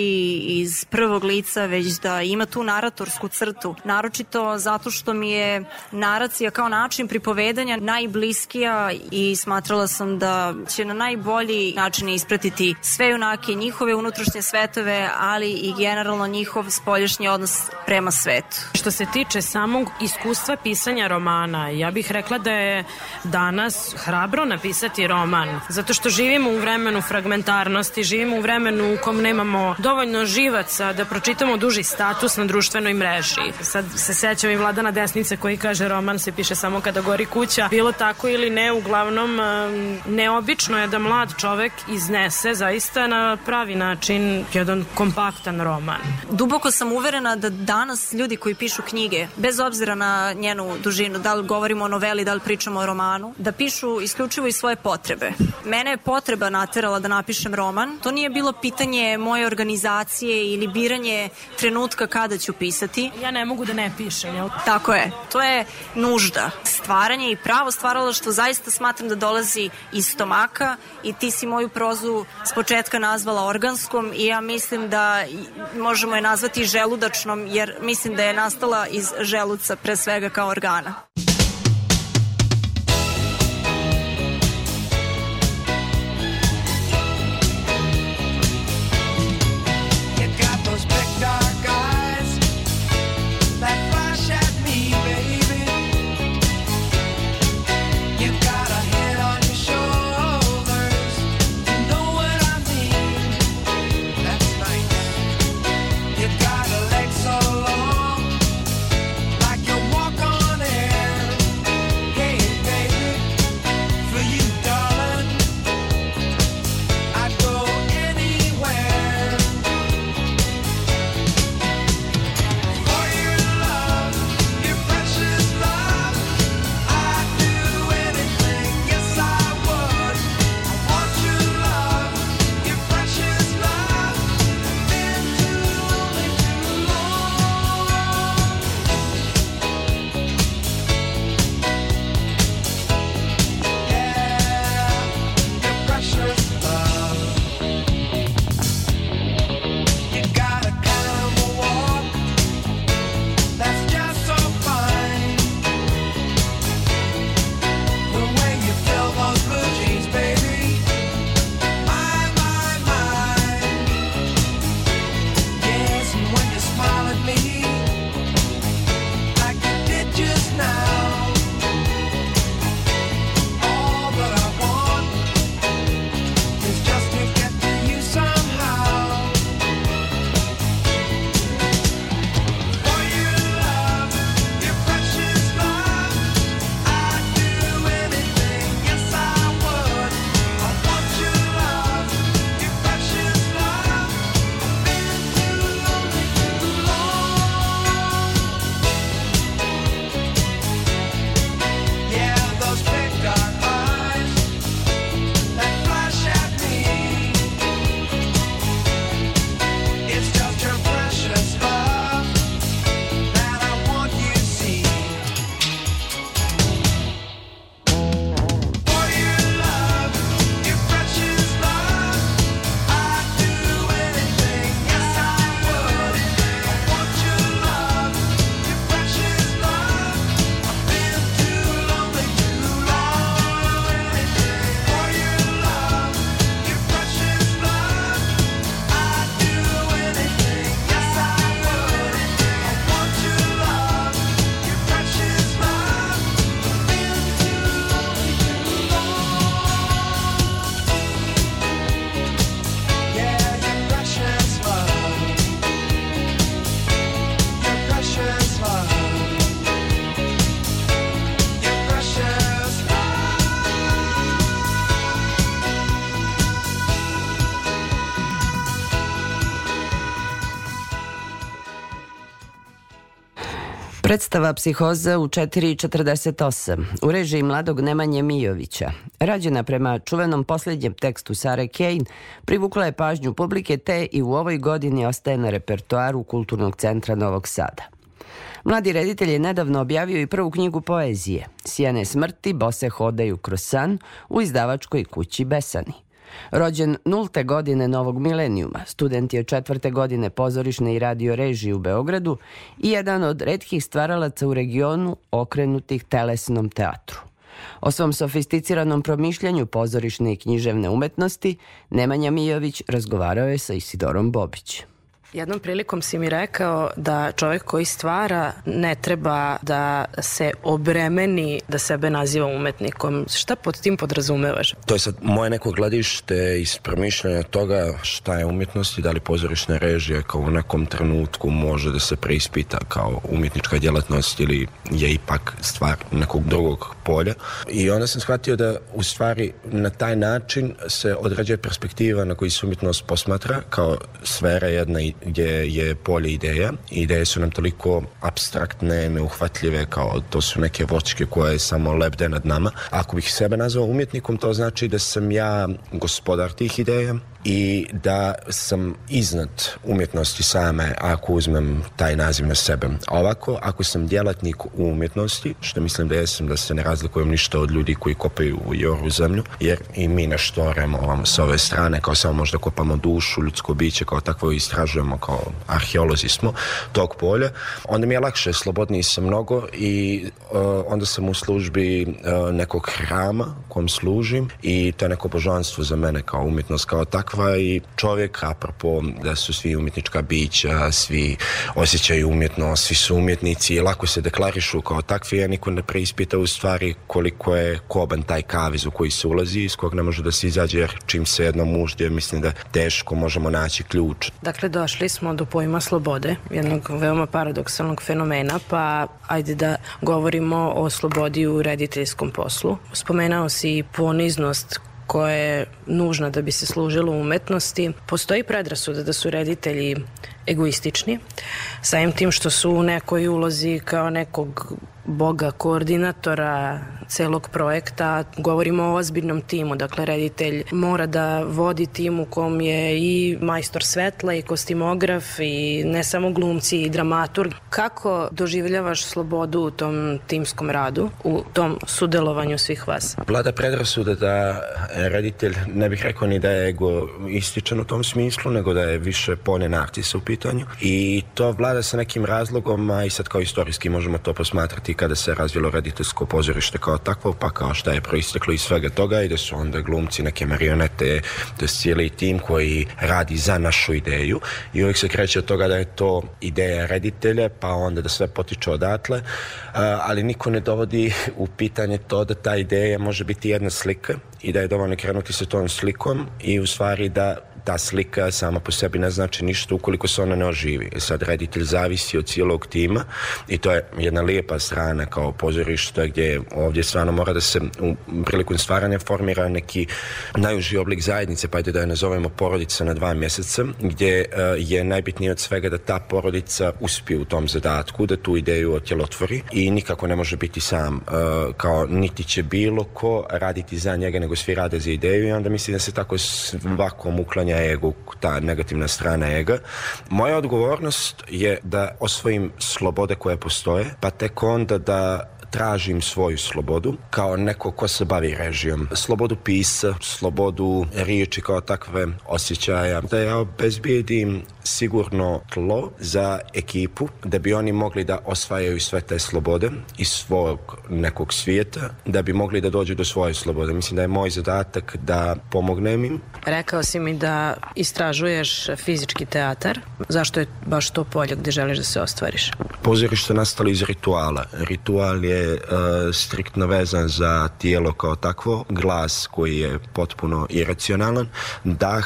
iz prvog lica, već da ima tu naratorsku crtu. Naročito zato što mi je naracija kao način pripovedanja najbliskija i smatrala sam da će na najbolji način ispratiti sve junake, njihove unutrašnje svetove, ali i generalno njihov spoljašnji odnos prema svetu. Što se tiče samog iskustva pisanja romana, ja bih rekla da je danas hrabro napisati roman, zato što živimo u vremenu fragmentarnosti, živimo u vremenu u kom nemamo dovoljno živaca da pročitamo duži status na društvenoj mreži. Sad se sećam i Vladana Desnice koji kaže roman se piše samo kada gori kuća. Bilo tako ili ne, uglavnom neobično je da mlad čovek iznese zaista na pravi način jedan kompaktan roman. Duboko sam uverena da danas ljudi koji pišu knjige, bez obzira na njenu dužinu, da li govorimo o noveli, da li pričamo o romanu, da pišu isključivo i svoje potrebe. Mene je potreba naterala da napišem roman. To nije bilo pitanje moje organizacije ili biranje trenutka kada ću pisati. Ja ne mogu da ne pišem, jel? Tako je. To je nužda. Stvaranje i pravo stvaralo što zaista smatram da dolazi iz stomaka i ti si moju prozu s početka nazvala organskom i ja mislim da možemo je nazvati želudačnom jer mislim da je nastala iz želuca pre svega kao organa. Predstava Psihoza u 4.48 u režiji mladog Nemanje Mijovića. Rađena prema čuvenom posljednjem tekstu Sare Kane, privukla je pažnju publike te i u ovoj godini ostaje na repertoaru Kulturnog centra Novog Sada. Mladi reditelj je nedavno objavio i prvu knjigu poezije Sjene smrti, bose hodaju kroz san u izdavačkoj kući Besani. Rođen nulte godine novog milenijuma, student je četvrte godine pozorišne i radio režije u Beogradu i jedan od redkih stvaralaca u regionu okrenutih telesnom teatru. O svom sofisticiranom promišljanju pozorišne i književne umetnosti Nemanja Mijović razgovarao je sa Isidorom Bobić. Jednom prilikom si mi rekao da čovjek koji stvara ne treba da se obremeni da sebe naziva umetnikom. Šta pod tim podrazumevaš? To je sad moje neko gledište iz promišljanja toga šta je umjetnost i da li pozorišna režija kao u nekom trenutku može da se preispita kao umjetnička djelatnost ili je ipak stvar nekog drugog polja. I onda sam shvatio da u stvari na taj način se određuje perspektiva na koji se umjetnost posmatra kao sfera jedna gdje je polje ideja. Ideje su nam toliko abstraktne, neuhvatljive, kao to su neke vočke koje samo lebde nad nama. Ako bih sebe nazvao umjetnikom, to znači da sam ja gospodar tih ideja, i da sam iznad umjetnosti same ako uzmem taj naziv na sebe. A ovako, ako sam djelatnik u umjetnosti, što mislim da jesam, da se ne razlikujem ništa od ljudi koji kopaju u joru zemlju, jer i mi nešto oremo ovamo s ove strane, kao samo možda kopamo dušu, ljudsko biće, kao takvo istražujemo, kao arheolozi smo tog polja, onda mi je lakše, slobodniji sam mnogo i uh, onda sam u službi uh, nekog hrama kom služim i to je neko božanstvo za mene kao umjetnost kao takva i čovjek, apropo da su svi umjetnička bića, svi osjećaju umjetnost, svi su umjetnici i lako se deklarišu kao takvi, a niko ne preispita u stvari koliko je koban taj kaviz u koji se ulazi iz kog ne može da se izađe jer čim se jednom uždje mislim da teško možemo naći ključ. Dakle, došli smo do pojma slobode, jednog veoma paradoksalnog fenomena, pa ajde da govorimo o slobodi u rediteljskom poslu. Spomenao si poniznost koja je nužna da bi se služilo umetnosti. Postoji predrasuda da su reditelji egoistični, samim tim što su u nekoj ulozi kao nekog boga koordinatora celog projekta. Govorimo o ozbiljnom timu, dakle reditelj mora da vodi tim u kom je i majstor svetla i kostimograf i ne samo glumci i dramaturg. Kako doživljavaš slobodu u tom timskom radu, u tom sudelovanju svih vas? Vlada predrasuda da reditelj, ne bih rekao ni da je egoističan u tom smislu, nego da je više pone narcisa u pitanju i to vlada sa nekim razlogom, a i sad kao istorijski možemo to posmatrati kada se razvilo rediteljsko pozorište kao takvo, pa kao šta je proisteklo iz svega toga i da su onda glumci neke marionete, da je cijeli tim koji radi za našu ideju. I uvijek se kreće od toga da je to ideja reditelja, pa onda da sve potiče odatle, ali niko ne dovodi u pitanje to da ta ideja može biti jedna slika i da je dovoljno krenuti sa tom slikom i u stvari da ta slika sama po sebi ne znači ništa ukoliko se ona ne oživi. Sad reditelj zavisi od cijelog tima i to je jedna lijepa strana kao pozorište gdje ovdje stvarno mora da se u priliku stvaranja formira neki najuži oblik zajednice, pa ajde da je nazovemo porodica na dva mjeseca, gdje uh, je najbitnije od svega da ta porodica uspije u tom zadatku, da tu ideju otjelotvori i nikako ne može biti sam uh, kao niti će bilo ko raditi za njega, nego svi rade za ideju i onda mislim da se tako svakom uklanja ego, ta negativna strana ega. Moja odgovornost je da osvojim slobode koje postoje, pa tek onda da tražim svoju slobodu kao neko ko se bavi režijom. Slobodu pisa, slobodu riječi kao takve osjećaja. Da ja obezbijedim sigurno tlo za ekipu da bi oni mogli da osvajaju sve te slobode iz svog nekog svijeta, da bi mogli da dođu do svoje slobode. Mislim da je moj zadatak da pomognem im. Rekao si mi da istražuješ fizički teatar. Zašto je baš to polje gde želiš da se ostvariš? Pozorište nastalo iz rituala. Ritual je uh, striktno vezan za tijelo kao takvo, glas koji je potpuno iracionalan, dah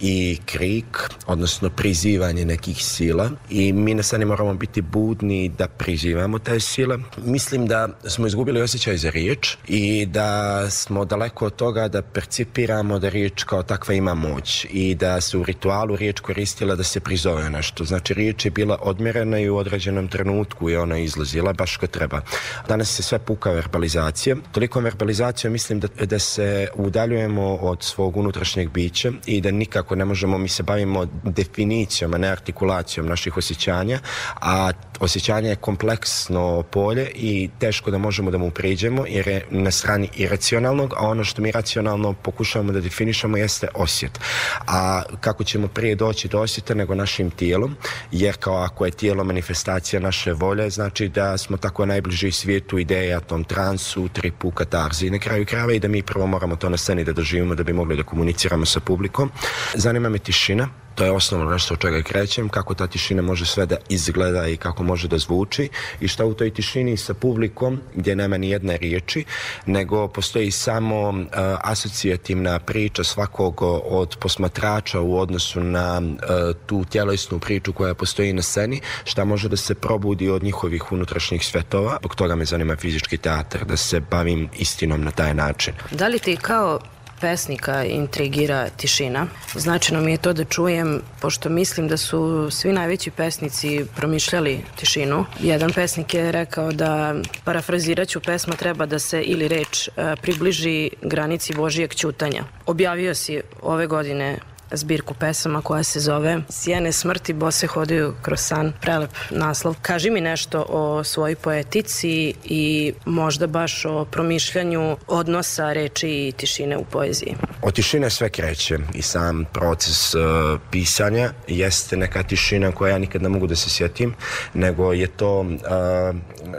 i krik, odnosno prizivanje nekih sila i mi na sceni moramo biti budni da prizivamo te sile. Mislim da smo izgubili osjećaj za riječ i da smo daleko od toga da percipiramo da riječ kao takva ima moć i da se u ritualu riječ koristila da se prizove nešto. Znači riječ je bila odmjerena i u određenom trenutku i ona izlazila baš kao treba. Danas se sve puka verbalizacija. Toliko verbalizacija mislim da, da se udaljujemo od svog unutrašnjeg bića i da nikako ne možemo, mi se bavimo definicijom, a ne artikulacijom naših osjećanja, a osjećanje je kompleksno polje i teško da možemo da mu priđemo jer je na strani iracionalnog, a ono što mi racionalno pokušavamo da definišemo jeste osjet. A kako ćemo prije doći do osjeta nego našim tijelom, jer kao ako je tijelo manifestacija naše volje, znači da smo tako najbliži svijetu ideja tom transu, tripu, katarzi na kraju krava i da mi prvo moramo to na sceni da doživimo da bi mogli da komuniciramo sa publikom. Zanima me tišina, to je osnovno nešto od čega krećem, kako ta tišina može sve da izgleda i kako može da zvuči i šta u toj tišini sa publikom gdje nema ni jedne riječi, nego postoji samo uh, asocijativna priča svakog od posmatrača u odnosu na uh, tu tjelesnu priču koja postoji na sceni, šta može da se probudi od njihovih unutrašnjih svetova. Zbog toga me zanima fizički teatar, da se bavim istinom na taj način. Da li ti kao pesnika intrigira tišina. Značajno mi je to da čujem, pošto mislim da su svi najveći pesnici promišljali tišinu. Jedan pesnik je rekao da parafraziraću pesma treba da se ili reč približi granici Božijeg ćutanja. Objavio si ove godine zbirku pesama koja se zove Sjene smrti, bose hodaju kroz san, prelep naslov. Kaži mi nešto o svojoj poetici i možda baš o promišljanju odnosa reči i tišine u poeziji. Od tišine sve kreće i sam proces uh, pisanja jeste neka tišina koja ja nikad ne mogu da se sjetim, nego je to uh,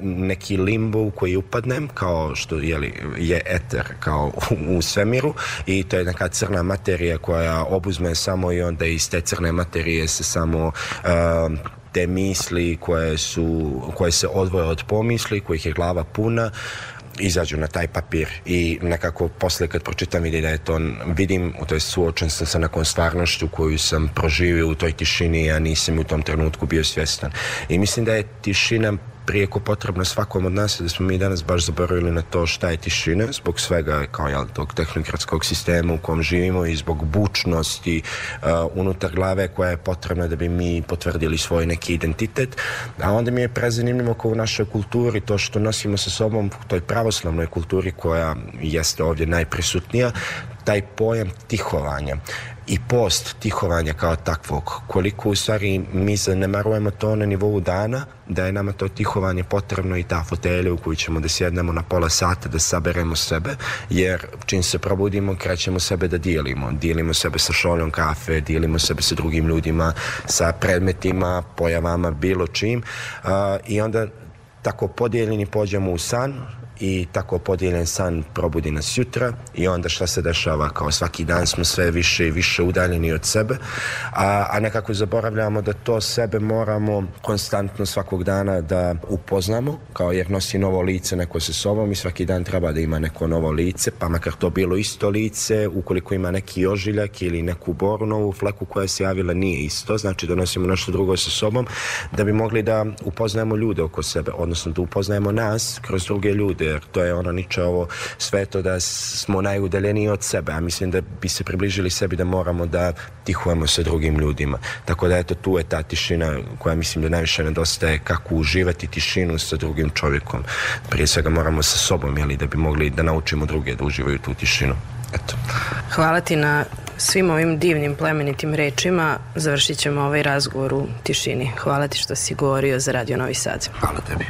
neki limbo u koji upadnem, kao što jeli, je eter, kao u, u svemiru i to je neka crna materija koja obuzme samo i onda iz te crne materije se samo uh, te misli koje su koje se odvoje od pomisli, kojih je glava puna izađu na taj papir. I nekako posle kad pročitam vidi da je to vidim, to je suočen sam sa nekom stvarnošću koju sam proživio u toj tišini a nisam u tom trenutku bio svjestan. I mislim da je tišina prijeko potrebno svakom od nas da smo mi danas baš zaboravili na to šta je tišina. Zbog svega kao jel, tog tehnokratskog sistema u kom živimo i zbog bučnosti uh, unutar glave koja je potrebna da bi mi potvrdili svoj neki identitet. A onda mi je prezanimljivo kao u našoj kulturi to što nosimo sa sobom u toj pravoslavnoj kulturi koja jeste ovdje najprisutnija taj pojam tihovanja i post tihovanja kao takvog, koliko u stvari mi zanemarujemo to na nivou dana, da je nama to tihovanje potrebno i ta fotelja u koju ćemo da sjednemo na pola sata da saberemo sebe, jer čim se probudimo krećemo sebe da dijelimo. Dijelimo sebe sa šoljom kafe, dijelimo sebe sa drugim ljudima, sa predmetima, pojavama, bilo čim uh, i onda tako podijeljeni pođemo u san, i tako podijeljen san probudi nas jutra i onda šta se dešava? Kao svaki dan smo sve više i više udaljeni od sebe a, a nekako zaboravljamo da to sebe moramo konstantno svakog dana da upoznamo kao jer nosi novo lice neko sa sobom i svaki dan treba da ima neko novo lice pa makar to bilo isto lice ukoliko ima neki ožiljak ili neku boru novu fleku koja se javila nije isto znači da nosimo nešto drugo sa sobom da bi mogli da upoznajemo ljude oko sebe odnosno da upoznajemo nas kroz druge ljude jer to je ono niče ovo sve to da smo najudaljeniji od sebe, a mislim da bi se približili sebi da moramo da tihujemo sa drugim ljudima. Tako da eto tu je ta tišina koja mislim da najviše nedostaje kako uživati tišinu sa drugim čovjekom. Prije svega moramo sa sobom, jeli, da bi mogli da naučimo druge da uživaju tu tišinu. Eto. Hvala ti na svim ovim divnim plemenitim rečima. Završit ćemo ovaj razgovor u tišini. Hvala ti što si govorio za Radio Novi Sad. Hvala tebi.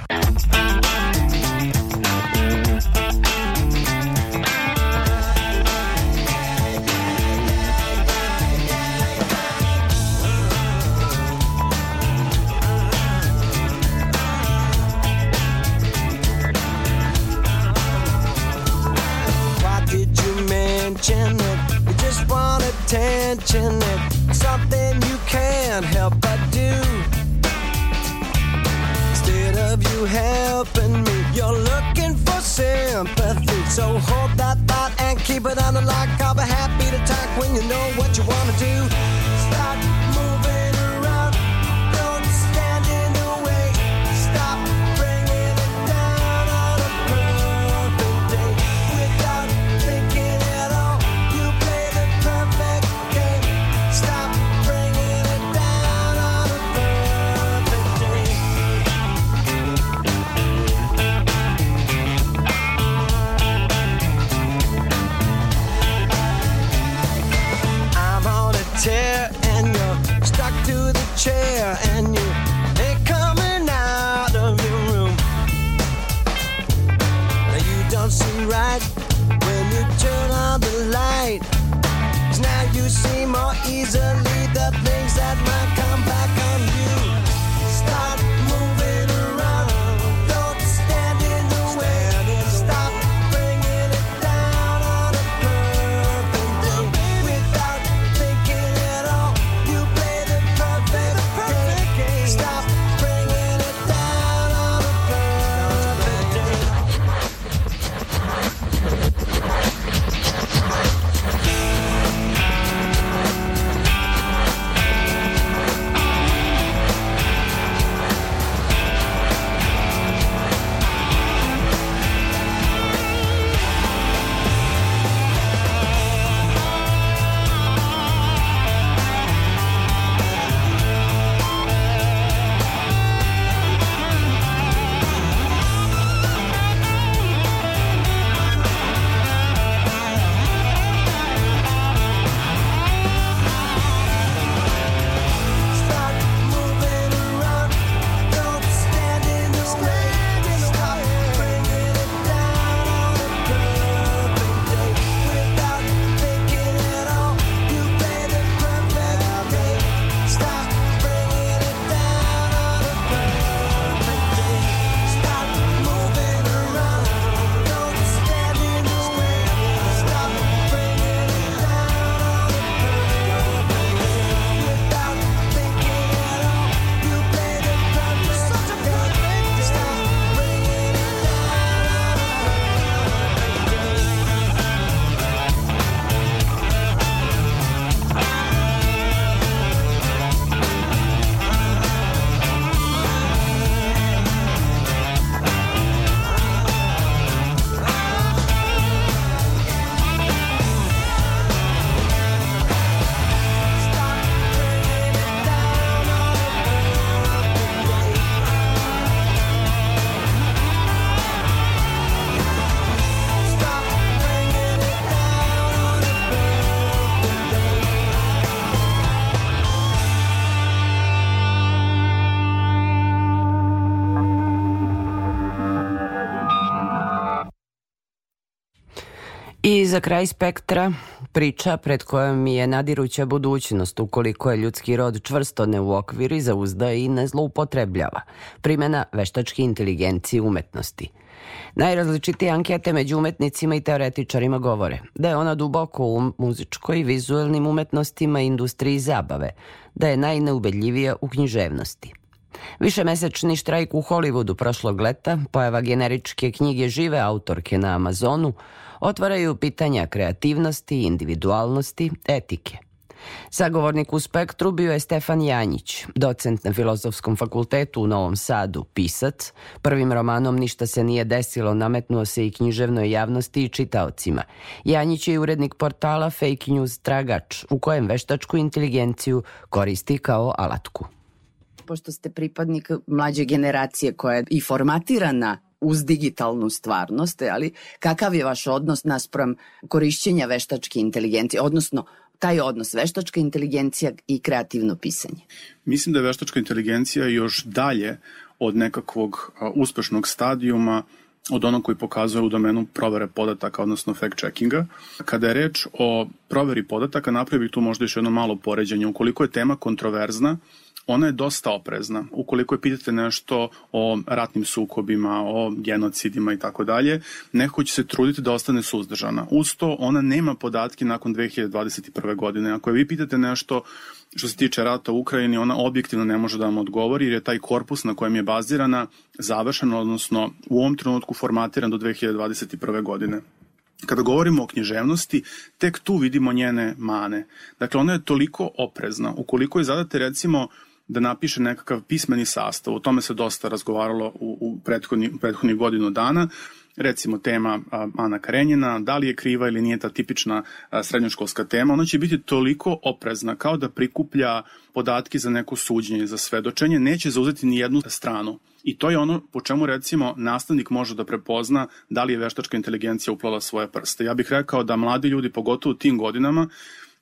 banana like carbohydrate za kraj spektra priča pred kojom je nadiruća budućnost ukoliko je ljudski rod čvrsto ne uokviri, zauzda i ne zloupotrebljava. Primjena veštačke inteligencije umetnosti. Najrazličitije ankete među umetnicima i teoretičarima govore da je ona duboko u muzičkoj, vizuelnim umetnostima i industriji zabave, da je najneubedljivija u književnosti. Višemesečni štrajk u Hollywoodu prošlog leta, pojava generičke knjige žive autorke na Amazonu, otvaraju pitanja kreativnosti, individualnosti, etike. Sagovornik u spektru bio je Stefan Janjić, docent na Filozofskom fakultetu u Novom Sadu, pisac. Prvim romanom Ništa se nije desilo nametnuo se i književnoj javnosti i čitaocima. Janjić je urednik portala Fake News Tragač, u kojem veštačku inteligenciju koristi kao alatku. Pošto ste pripadnik mlađe generacije koja je i formatirana uz digitalnu stvarnost, ali kakav je vaš odnos naspram korišćenja veštačke inteligencije, odnosno taj odnos veštačka inteligencija i kreativno pisanje? Mislim da je veštačka inteligencija još dalje od nekakvog uspešnog stadijuma od onog koji pokazuje u domenu provere podataka, odnosno fact-checkinga. Kada je reč o proveri podataka, napravih tu možda još jedno malo poređenje. Ukoliko je tema kontroverzna, ona je dosta oprezna. Ukoliko je pitate nešto o ratnim sukobima, o genocidima i tako dalje, neko će se truditi da ostane suzdržana. Uz to, ona nema podatke nakon 2021. godine. Ako je vi pitate nešto što se tiče rata u Ukrajini, ona objektivno ne može da vam odgovori jer je taj korpus na kojem je bazirana završen, odnosno u ovom trenutku formatiran do 2021. godine. Kada govorimo o književnosti, tek tu vidimo njene mane. Dakle, ona je toliko oprezna. Ukoliko je zadate recimo da napiše nekakav pismeni sastav. O tome se dosta razgovaralo u, u prethodni, prethodnih godinu dana. Recimo tema Ana Karenjina, da li je kriva ili nije ta tipična srednjoškolska tema, ona će biti toliko oprezna kao da prikuplja podatke za neko suđenje, za svedočenje, neće zauzeti ni jednu stranu. I to je ono po čemu recimo nastavnik može da prepozna da li je veštačka inteligencija uplala svoje prste. Ja bih rekao da mladi ljudi, pogotovo u tim godinama,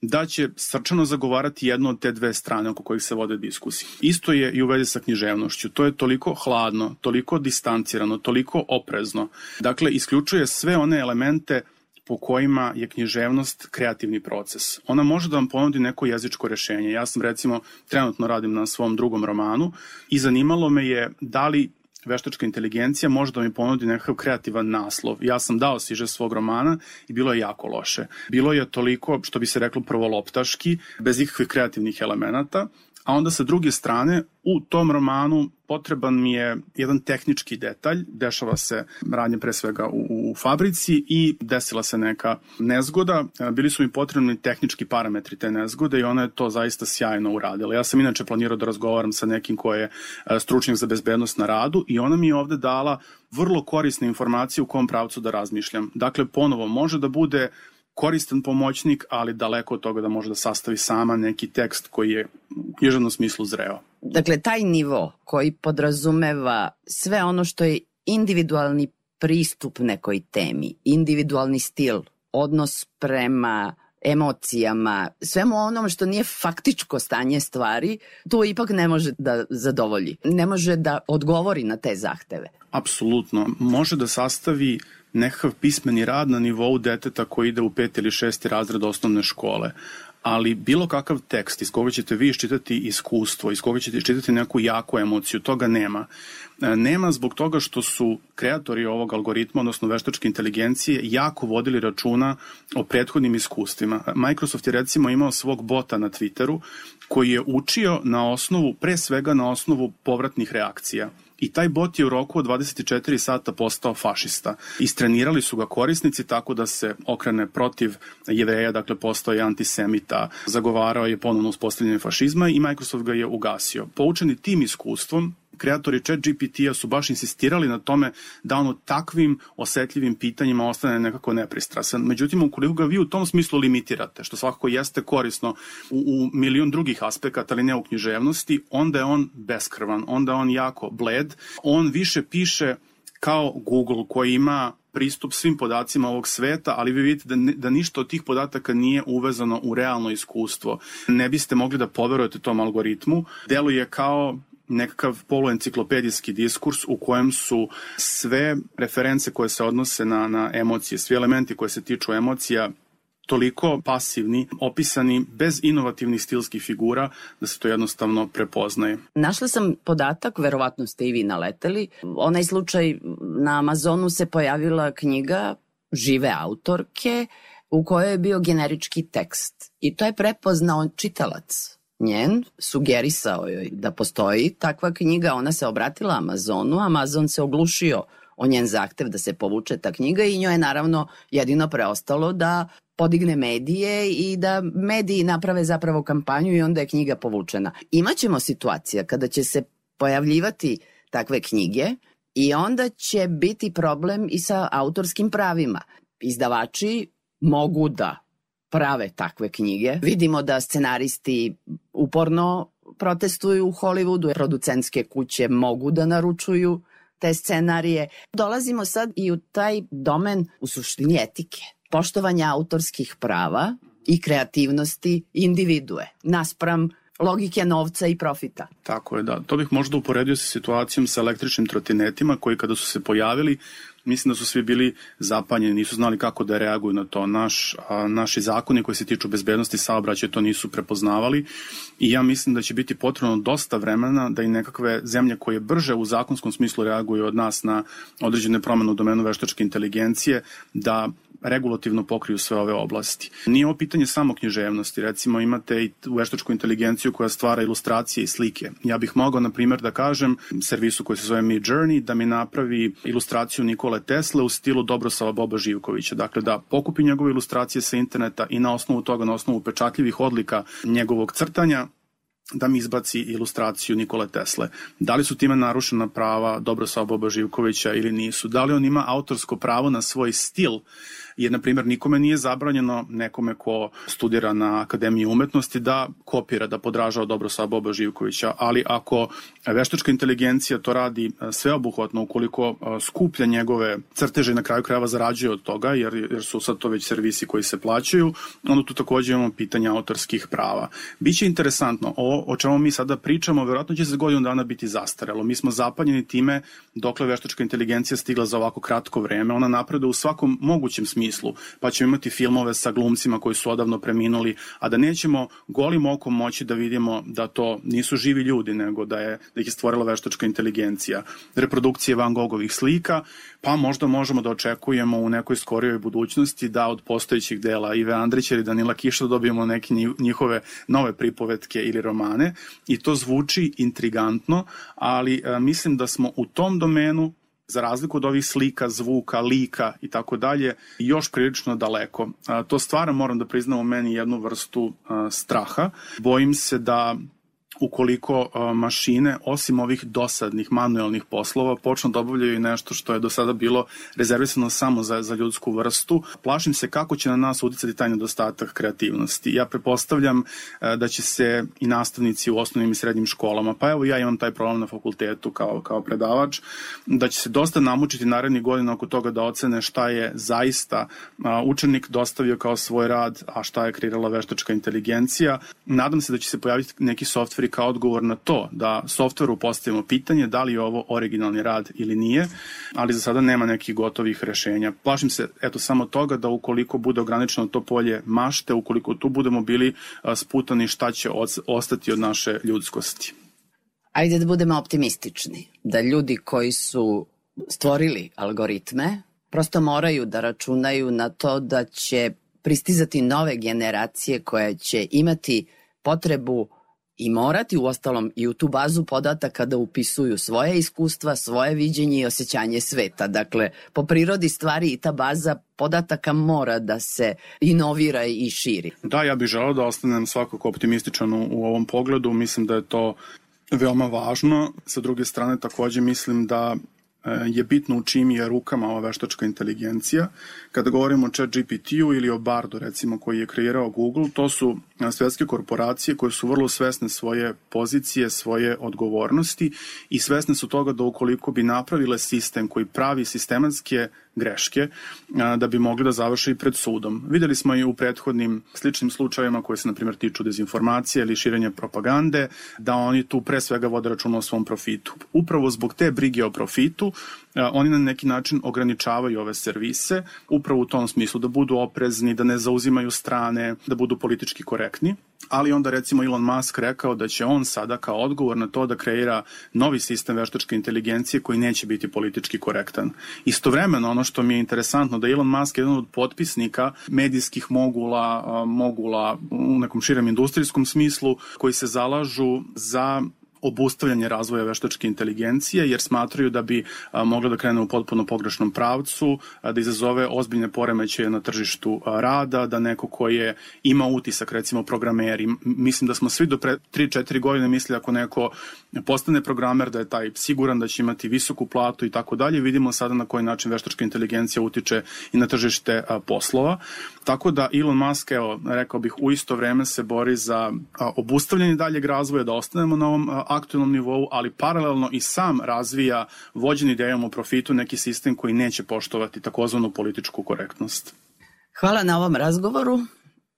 da će srčano zagovarati jednu od te dve strane oko kojih se vode diskusije. Isto je i u vezi sa književnošću. To je toliko hladno, toliko distancirano, toliko oprezno. Dakle, isključuje sve one elemente po kojima je književnost kreativni proces. Ona može da vam ponudi neko jezičko rešenje. Ja sam recimo trenutno radim na svom drugom romanu i zanimalo me je da li veštačka inteligencija može da mi ponudi nekakav kreativan naslov. Ja sam dao siže svog romana i bilo je jako loše. Bilo je toliko, što bi se reklo, prvoloptaški, bez ikakvih kreativnih elemenata, a onda sa druge strane u tom romanu potreban mi je jedan tehnički detalj, dešava se radnje pre svega u, u fabrici i desila se neka nezgoda, bili su mi potrebni tehnički parametri te nezgode i ona je to zaista sjajno uradila. Ja sam inače planirao da razgovaram sa nekim ko je e, stručnjak za bezbednost na radu i ona mi je ovde dala vrlo korisne informacije u kom pravcu da razmišljam. Dakle, ponovo, može da bude koristan pomoćnik, ali daleko od toga da može da sastavi sama neki tekst koji je u književnom smislu zreo. Dakle, taj nivo koji podrazumeva sve ono što je individualni pristup nekoj temi, individualni stil, odnos prema emocijama, svemu onom što nije faktičko stanje stvari, to ipak ne može da zadovolji. Ne može da odgovori na te zahteve. Apsolutno. Može da sastavi nekakav pismeni rad na nivou deteta koji ide u peti ili šesti razred osnovne škole ali bilo kakav tekst iz koga ćete vi iščitati iskustvo, iz koga ćete iščitati neku jaku emociju, toga nema. E, nema zbog toga što su kreatori ovog algoritma, odnosno veštačke inteligencije, jako vodili računa o prethodnim iskustvima. Microsoft je recimo imao svog bota na Twitteru koji je učio na osnovu, pre svega na osnovu povratnih reakcija i taj bot je u roku od 24 sata postao fašista. Istrenirali su ga korisnici tako da se okrene protiv jevreja, dakle postao je antisemita, zagovarao je ponovno uspostavljanje fašizma i Microsoft ga je ugasio. Poučeni tim iskustvom, kreatori chat GPT-a su baš insistirali na tome da on u takvim osetljivim pitanjima ostane nekako nepristrasan. Međutim, ukoliko ga vi u tom smislu limitirate, što svakako jeste korisno u, u milion drugih aspekata, ali ne u književnosti, onda je on beskrvan, onda je on jako bled, on više piše kao Google koji ima pristup svim podacima ovog sveta, ali vi vidite da, da ništa od tih podataka nije uvezano u realno iskustvo. Ne biste mogli da poverujete tom algoritmu. Deluje kao nekakav poluenciklopedijski diskurs u kojem su sve reference koje se odnose na, na emocije, svi elementi koje se tiču emocija toliko pasivni, opisani bez inovativnih stilskih figura da se to jednostavno prepoznaje. Našla sam podatak, verovatno ste i vi naleteli, onaj slučaj na Amazonu se pojavila knjiga žive autorke u kojoj je bio generički tekst i to je prepoznao čitalac njen, sugerisao joj da postoji takva knjiga, ona se obratila Amazonu, Amazon se oglušio o njen zahtev da se povuče ta knjiga i njoj je naravno jedino preostalo da podigne medije i da mediji naprave zapravo kampanju i onda je knjiga povučena. Imaćemo situacija kada će se pojavljivati takve knjige i onda će biti problem i sa autorskim pravima. Izdavači mogu da prave takve knjige. Vidimo da scenaristi uporno protestuju u Hollywoodu, producentske kuće mogu da naručuju te scenarije. Dolazimo sad i u taj domen u suštini etike, poštovanja autorskih prava i kreativnosti individue, naspram logike novca i profita. Tako je, da. To bih možda uporedio sa situacijom sa električnim trotinetima koji kada su se pojavili mislim da su svi bili zapanjeni, nisu znali kako da reaguju na to. Naš, a, naši zakoni koji se tiču bezbednosti saobraćaja to nisu prepoznavali i ja mislim da će biti potrebno dosta vremena da i nekakve zemlje koje brže u zakonskom smislu reaguju od nas na određene promene u domenu veštačke inteligencije, da regulativno pokriju sve ove oblasti. Nije ovo pitanje samo književnosti, recimo imate i veštačku inteligenciju koja stvara ilustracije i slike. Ja bih mogao, na primjer, da kažem servisu koji se zove Mi Journey da mi napravi ilustraciju Nikole Tesla u stilu Dobrosava Boba Živkovića. Dakle, da pokupi njegove ilustracije sa interneta i na osnovu toga, na osnovu pečatljivih odlika njegovog crtanja, da mi izbaci ilustraciju Nikole Tesle. Da li su time narušena prava Dobrosava Boba Živkovića ili nisu? Da li on ima autorsko pravo na svoj stil jer, na primjer, nikome nije zabranjeno nekome ko studira na Akademiji umetnosti da kopira, da podražava dobro sa Boba Živkovića, ali ako veštačka inteligencija to radi e, sveobuhvatno, ukoliko e, skuplja njegove crteže i na kraju krajeva zarađuje od toga, jer, jer su sad to već servisi koji se plaćaju, onda tu takođe imamo pitanje autorskih prava. Biće interesantno, o, o čemu mi sada pričamo, verovatno će za godinu dana biti zastarelo. Mi smo zapanjeni time dokle veštačka inteligencija stigla za ovako kratko vreme, ona napreduje u svakom mogućem smislu smislu, pa ćemo imati filmove sa glumcima koji su odavno preminuli, a da nećemo golim okom moći da vidimo da to nisu živi ljudi, nego da, je, da ih je stvorila veštačka inteligencija. Reprodukcije Van Gogovih slika, pa možda možemo da očekujemo u nekoj skorijoj budućnosti da od postojećih dela Ive Andrića ili Danila Kiša dobijemo neke njihove nove pripovetke ili romane i to zvuči intrigantno, ali a, mislim da smo u tom domenu za razliku od ovih slika, zvuka, lika i tako dalje, još prilično daleko. To stvara, moram da priznam u meni jednu vrstu straha. Bojim se da ukoliko mašine, osim ovih dosadnih manuelnih poslova, počnu da obavljaju i nešto što je do sada bilo rezervisano samo za, za ljudsku vrstu, plašim se kako će na nas uticati taj nedostatak kreativnosti. Ja prepostavljam da će se i nastavnici u osnovnim i srednjim školama, pa evo ja imam taj problem na fakultetu kao, kao predavač, da će se dosta namučiti narednih godina oko toga da ocene šta je zaista učenik dostavio kao svoj rad, a šta je kreirala veštačka inteligencija. Nadam se da će se pojaviti neki softver software kao odgovor na to da softveru postavimo pitanje da li je ovo originalni rad ili nije, ali za sada nema nekih gotovih rešenja. Plašim se eto samo toga da ukoliko bude ograničeno to polje mašte, ukoliko tu budemo bili sputani šta će ostati od naše ljudskosti. Ajde da budemo optimistični, da ljudi koji su stvorili algoritme prosto moraju da računaju na to da će pristizati nove generacije koje će imati potrebu i morati u ostalom i u tu bazu podataka da upisuju svoje iskustva, svoje viđenje i osjećanje sveta. Dakle, po prirodi stvari i ta baza podataka mora da se inovira i širi. Da, ja bih želao da ostanem svakako optimističan u, u ovom pogledu. Mislim da je to veoma važno. Sa druge strane, takođe mislim da e, je bitno u čim je rukama ova veštačka inteligencija. Kada govorimo o chat GPT-u ili o Bardu, recimo, koji je kreirao Google, to su svetske korporacije koje su vrlo svesne svoje pozicije, svoje odgovornosti i svesne su toga da ukoliko bi napravile sistem koji pravi sistematske greške da bi mogli da završe i pred sudom. Videli smo i u prethodnim sličnim slučajevima koji se na primjer tiču dezinformacije ili širenja propagande da oni tu pre svega vode računa o svom profitu. Upravo zbog te brige o profitu oni na neki način ograničavaju ove servise upravo u tom smislu da budu oprezni, da ne zauzimaju strane, da budu politički korektni ali onda recimo Elon Musk rekao da će on sada kao odgovor na to da kreira novi sistem veštačke inteligencije koji neće biti politički korektan. Istovremeno ono što mi je interesantno da Elon Musk je jedan od potpisnika medijskih mogula, mogula u nekom širem industrijskom smislu koji se zalažu za obustavljanje razvoja veštačke inteligencije, jer smatraju da bi mogla da krene u potpuno pogrešnom pravcu, da izazove ozbiljne poremećaje na tržištu rada, da neko ko je ima utisak, recimo programeri, mislim da smo svi do pre 3-4 godine mislili ako neko postane programer da je taj siguran da će imati visoku platu i tako dalje, vidimo sada na koji način veštačka inteligencija utiče i na tržište poslova. Tako da Elon Musk, evo, rekao bih, u isto vreme se bori za obustavljanje daljeg razvoja, da ostanemo na ovom aktualnom nivou, ali paralelno i sam razvija vođen idejom o profitu neki sistem koji neće poštovati takozvanu političku korektnost. Hvala na ovom razgovoru.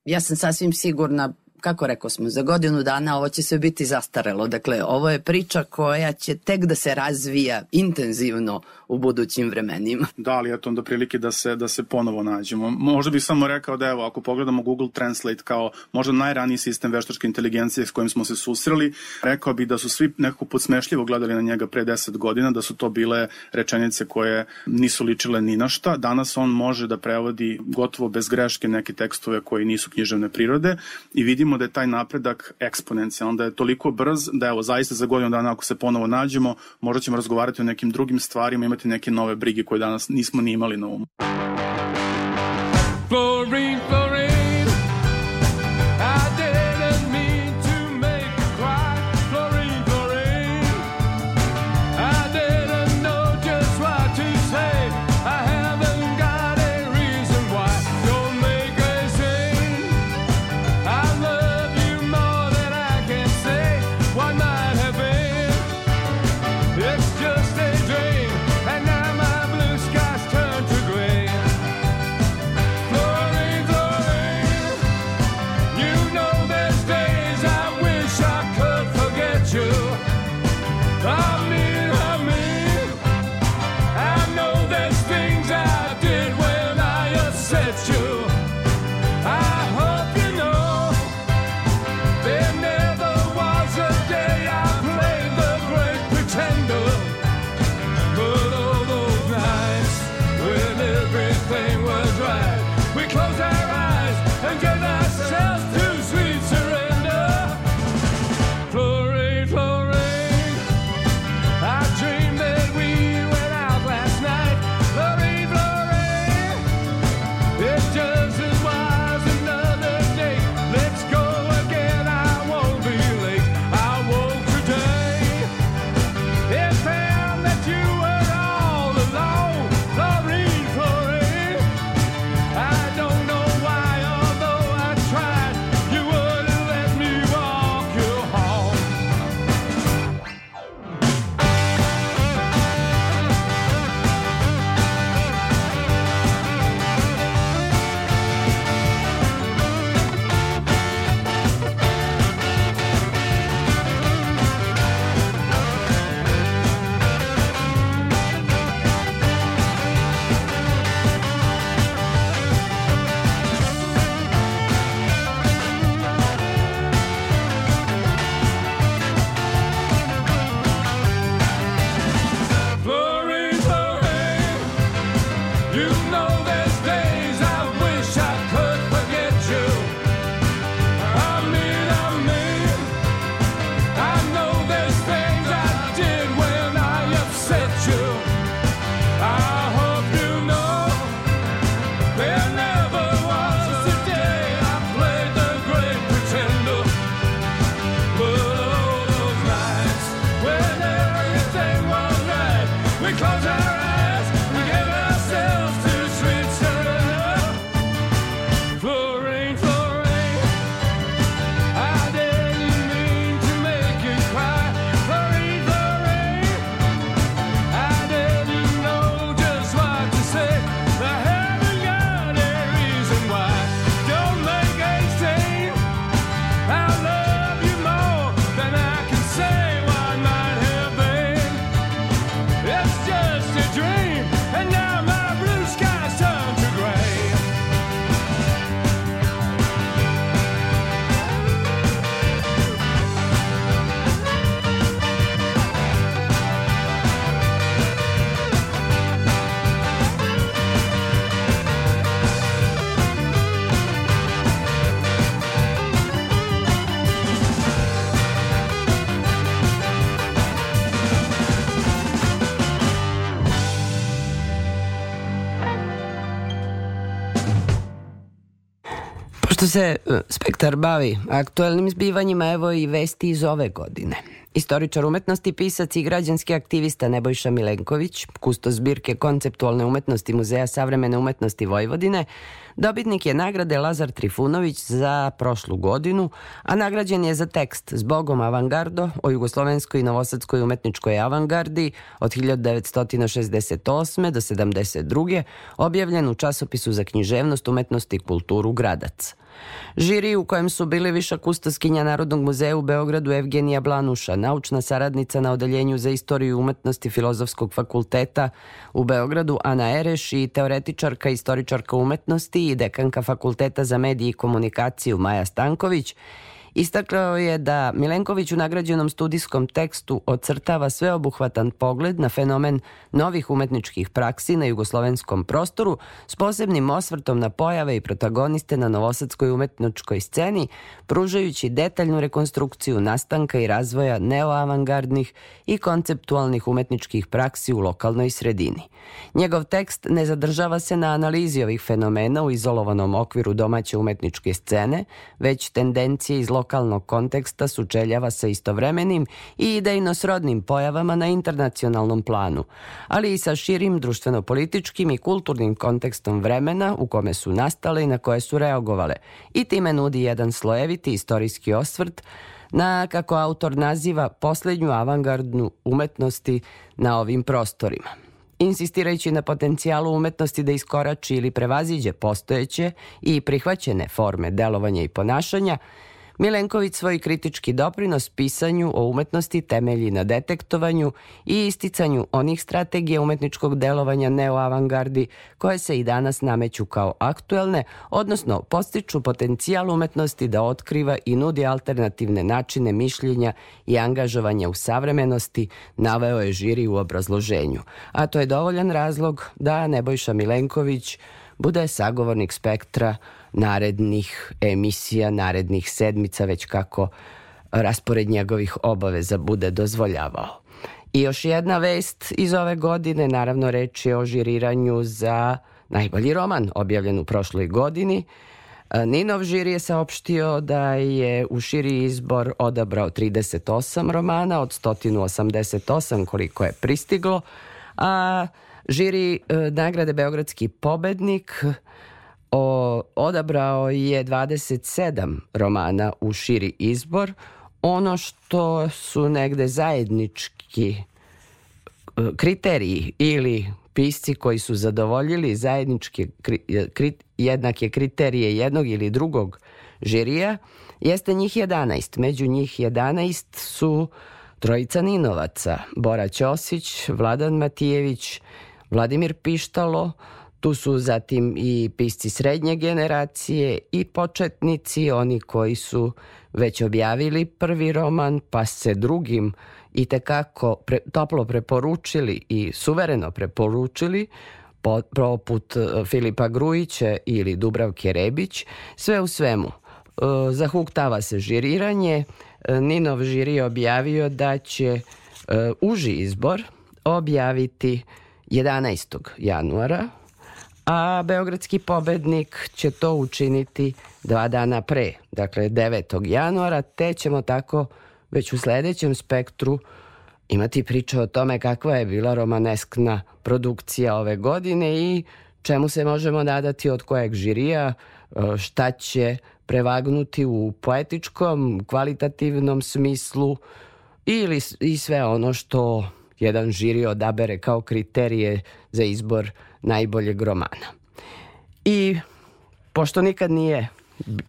Ja sam sasvim sigurna kako rekao smo, za godinu dana ovo će sve biti zastarelo. Dakle, ovo je priča koja će tek da se razvija intenzivno u budućim vremenima. Da, ali eto onda prilike da se, da se ponovo nađemo. Možda bih samo rekao da evo, ako pogledamo Google Translate kao možda najraniji sistem veštačke inteligencije s kojim smo se susreli, rekao bih da su svi nekako podsmešljivo gledali na njega pre 10 godina, da su to bile rečenice koje nisu ličile ni na šta. Danas on može da prevodi gotovo bez greške neke tekstove koji nisu književne prirode i vidimo da je taj napredak eksponencijalan, da je toliko brz da evo zaista za godinu dana ako se ponovo nađemo, možda ćemo razgovarati o nekim drugim stvarima, imati neke nove brige koje danas nismo ni imali na umu. Se e, Spektar bavi aktuelnim zbivanjima, evo i vesti iz ove godine. Istoričar umetnosti, pisac i građanski aktivista Nebojša Milenković, kustos zbirke konceptualne umetnosti Muzeja savremene umetnosti Vojvodine, dobitnik je nagrade Lazar Trifunović za prošlu godinu, a nagrađen je za tekst Zbogom avangardo o jugoslovenskoj i novosadskoj umetničkoj avangardi od 1968. do 72. objavljen u časopisu za književnost, umetnosti i kulturu Gradac. Žiri u kojem su bili viša kustoskinja Narodnog muzeja u Beogradu Evgenija Blanuša, naučna saradnica na Odeljenju za istoriju umetnosti Filozofskog fakulteta u Beogradu Ana Ereš i teoretičarka istoričarka umetnosti i dekanka Fakulteta za medije i komunikaciju Maja Stanković Istakao je da Milenković u nagrađenom studijskom tekstu ocrtava sveobuhvatan pogled na fenomen novih umetničkih praksi na jugoslovenskom prostoru s posebnim osvrtom na pojave i protagoniste na novosadskoj umetničkoj sceni, pružajući detaljnu rekonstrukciju nastanka i razvoja neoavangardnih i konceptualnih umetničkih praksi u lokalnoj sredini. Njegov tekst ne zadržava se na analizi ovih fenomena u izolovanom okviru domaće umetničke scene, već tendencije iz lokalnog konteksta sučeljava sa istovremenim i idejno srodnim pojavama na internacionalnom planu, ali i sa širim društveno-političkim i kulturnim kontekstom vremena u kome su nastale i na koje su reagovale. I time nudi jedan slojeviti istorijski osvrt na, kako autor naziva, poslednju avangardnu umetnosti na ovim prostorima. Insistirajući na potencijalu umetnosti da iskorači ili prevaziđe postojeće i prihvaćene forme delovanja i ponašanja, Milenković svoj kritički doprinos pisanju o umetnosti temelji na detektovanju i isticanju onih strategija umetničkog delovanja neoavangardi koje se i danas nameću kao aktuelne, odnosno postiču potencijal umetnosti da otkriva i nudi alternativne načine mišljenja i angažovanja u savremenosti, naveo je žiri u obrazloženju. A to je dovoljan razlog da Nebojša Milenković bude sagovornik spektra narednih emisija, narednih sedmica, već kako raspored njegovih obaveza bude dozvoljavao. I još jedna vest iz ove godine, naravno reč je o žiriranju za najbolji roman objavljen u prošloj godini. Ninov žiri je saopštio da je u širi izbor odabrao 38 romana od 188 koliko je pristiglo, a žiri e, nagrade Beogradski pobednik o, odabrao je 27 romana u širi izbor. Ono što su negde zajednički e, kriteriji ili pisci koji su zadovoljili zajedničke e, kri, jednake kriterije jednog ili drugog žirija jeste njih 11. Među njih 11 su trojica Ninovaca, Bora Ćosić, Vladan Matijević, Vladimir Pištalo, Tu su zatim i pisci srednje generacije i početnici, oni koji su već objavili prvi roman, pa se drugim i tekako pre, toplo preporučili i suvereno preporučili, po, poput e, Filipa Grujića ili Dubravke Rebić, sve u svemu. E, zahuktava se žiriranje. E, Ninov žiri objavio da će uži izbor objaviti 11. januara a beogradski pobednik će to učiniti dva dana pre, dakle 9. januara, te ćemo tako već u sledećem spektru imati priču o tome kakva je bila romaneskna produkcija ove godine i čemu se možemo nadati od kojeg žirija, e, šta će prevagnuti u poetičkom, kvalitativnom smislu ili i sve ono što jedan žiri odabere kao kriterije za izbor najboljeg romana. I pošto nikad nije,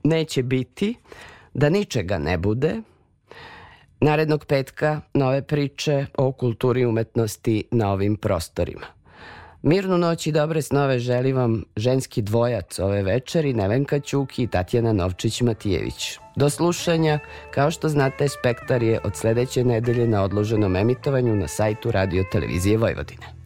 neće biti, da ničega ne bude, narednog petka nove priče o kulturi umetnosti na ovim prostorima. Mirnu noć i dobre snove želim vam ženski dvojac ove večeri, Nevenka Ćuki i Tatjana Novčić-Matijević. Do slušanja, kao što znate, Spektar je od sledeće nedelje na odloženom emitovanju na sajtu Radio Televizije Vojvodine.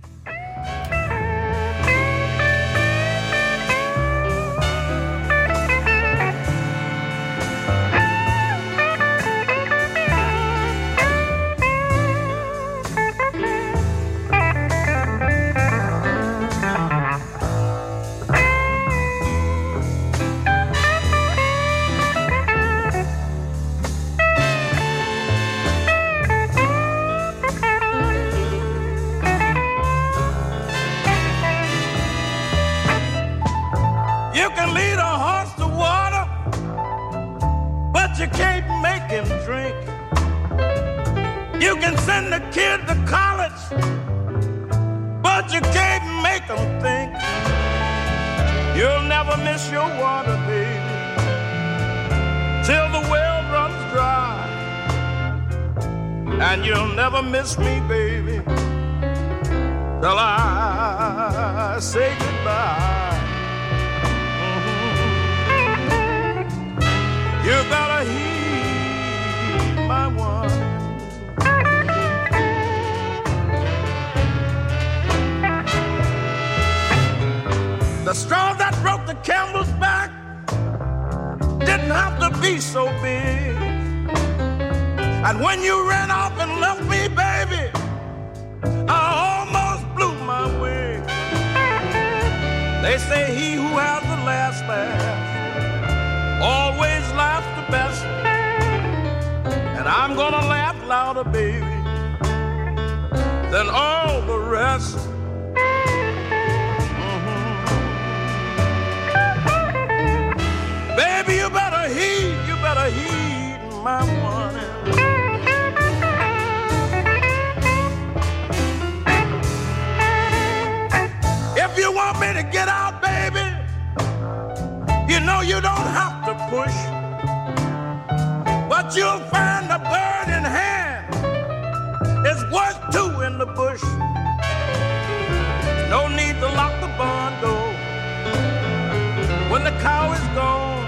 cow is gone.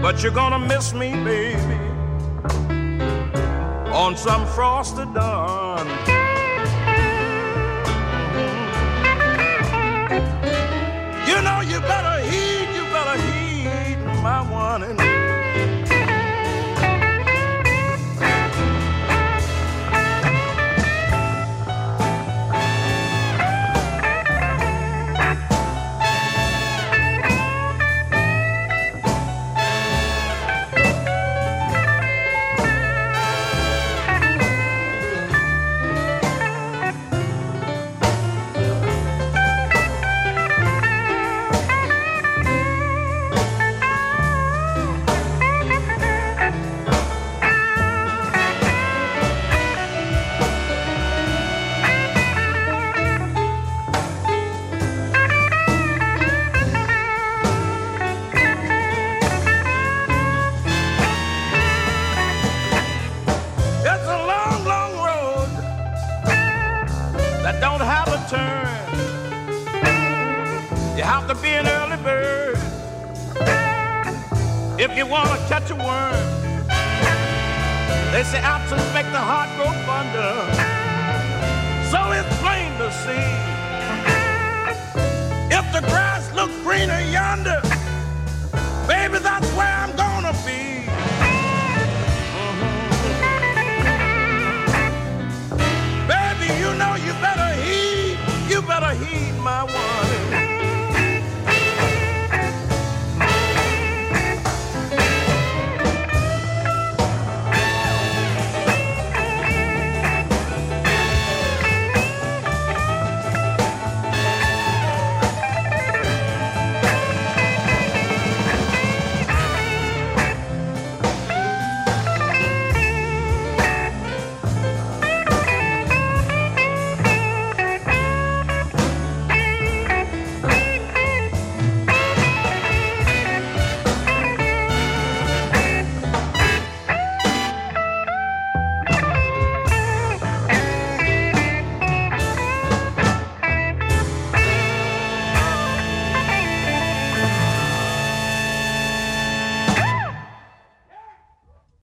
But you're gonna miss me, baby, on some frosty dawn.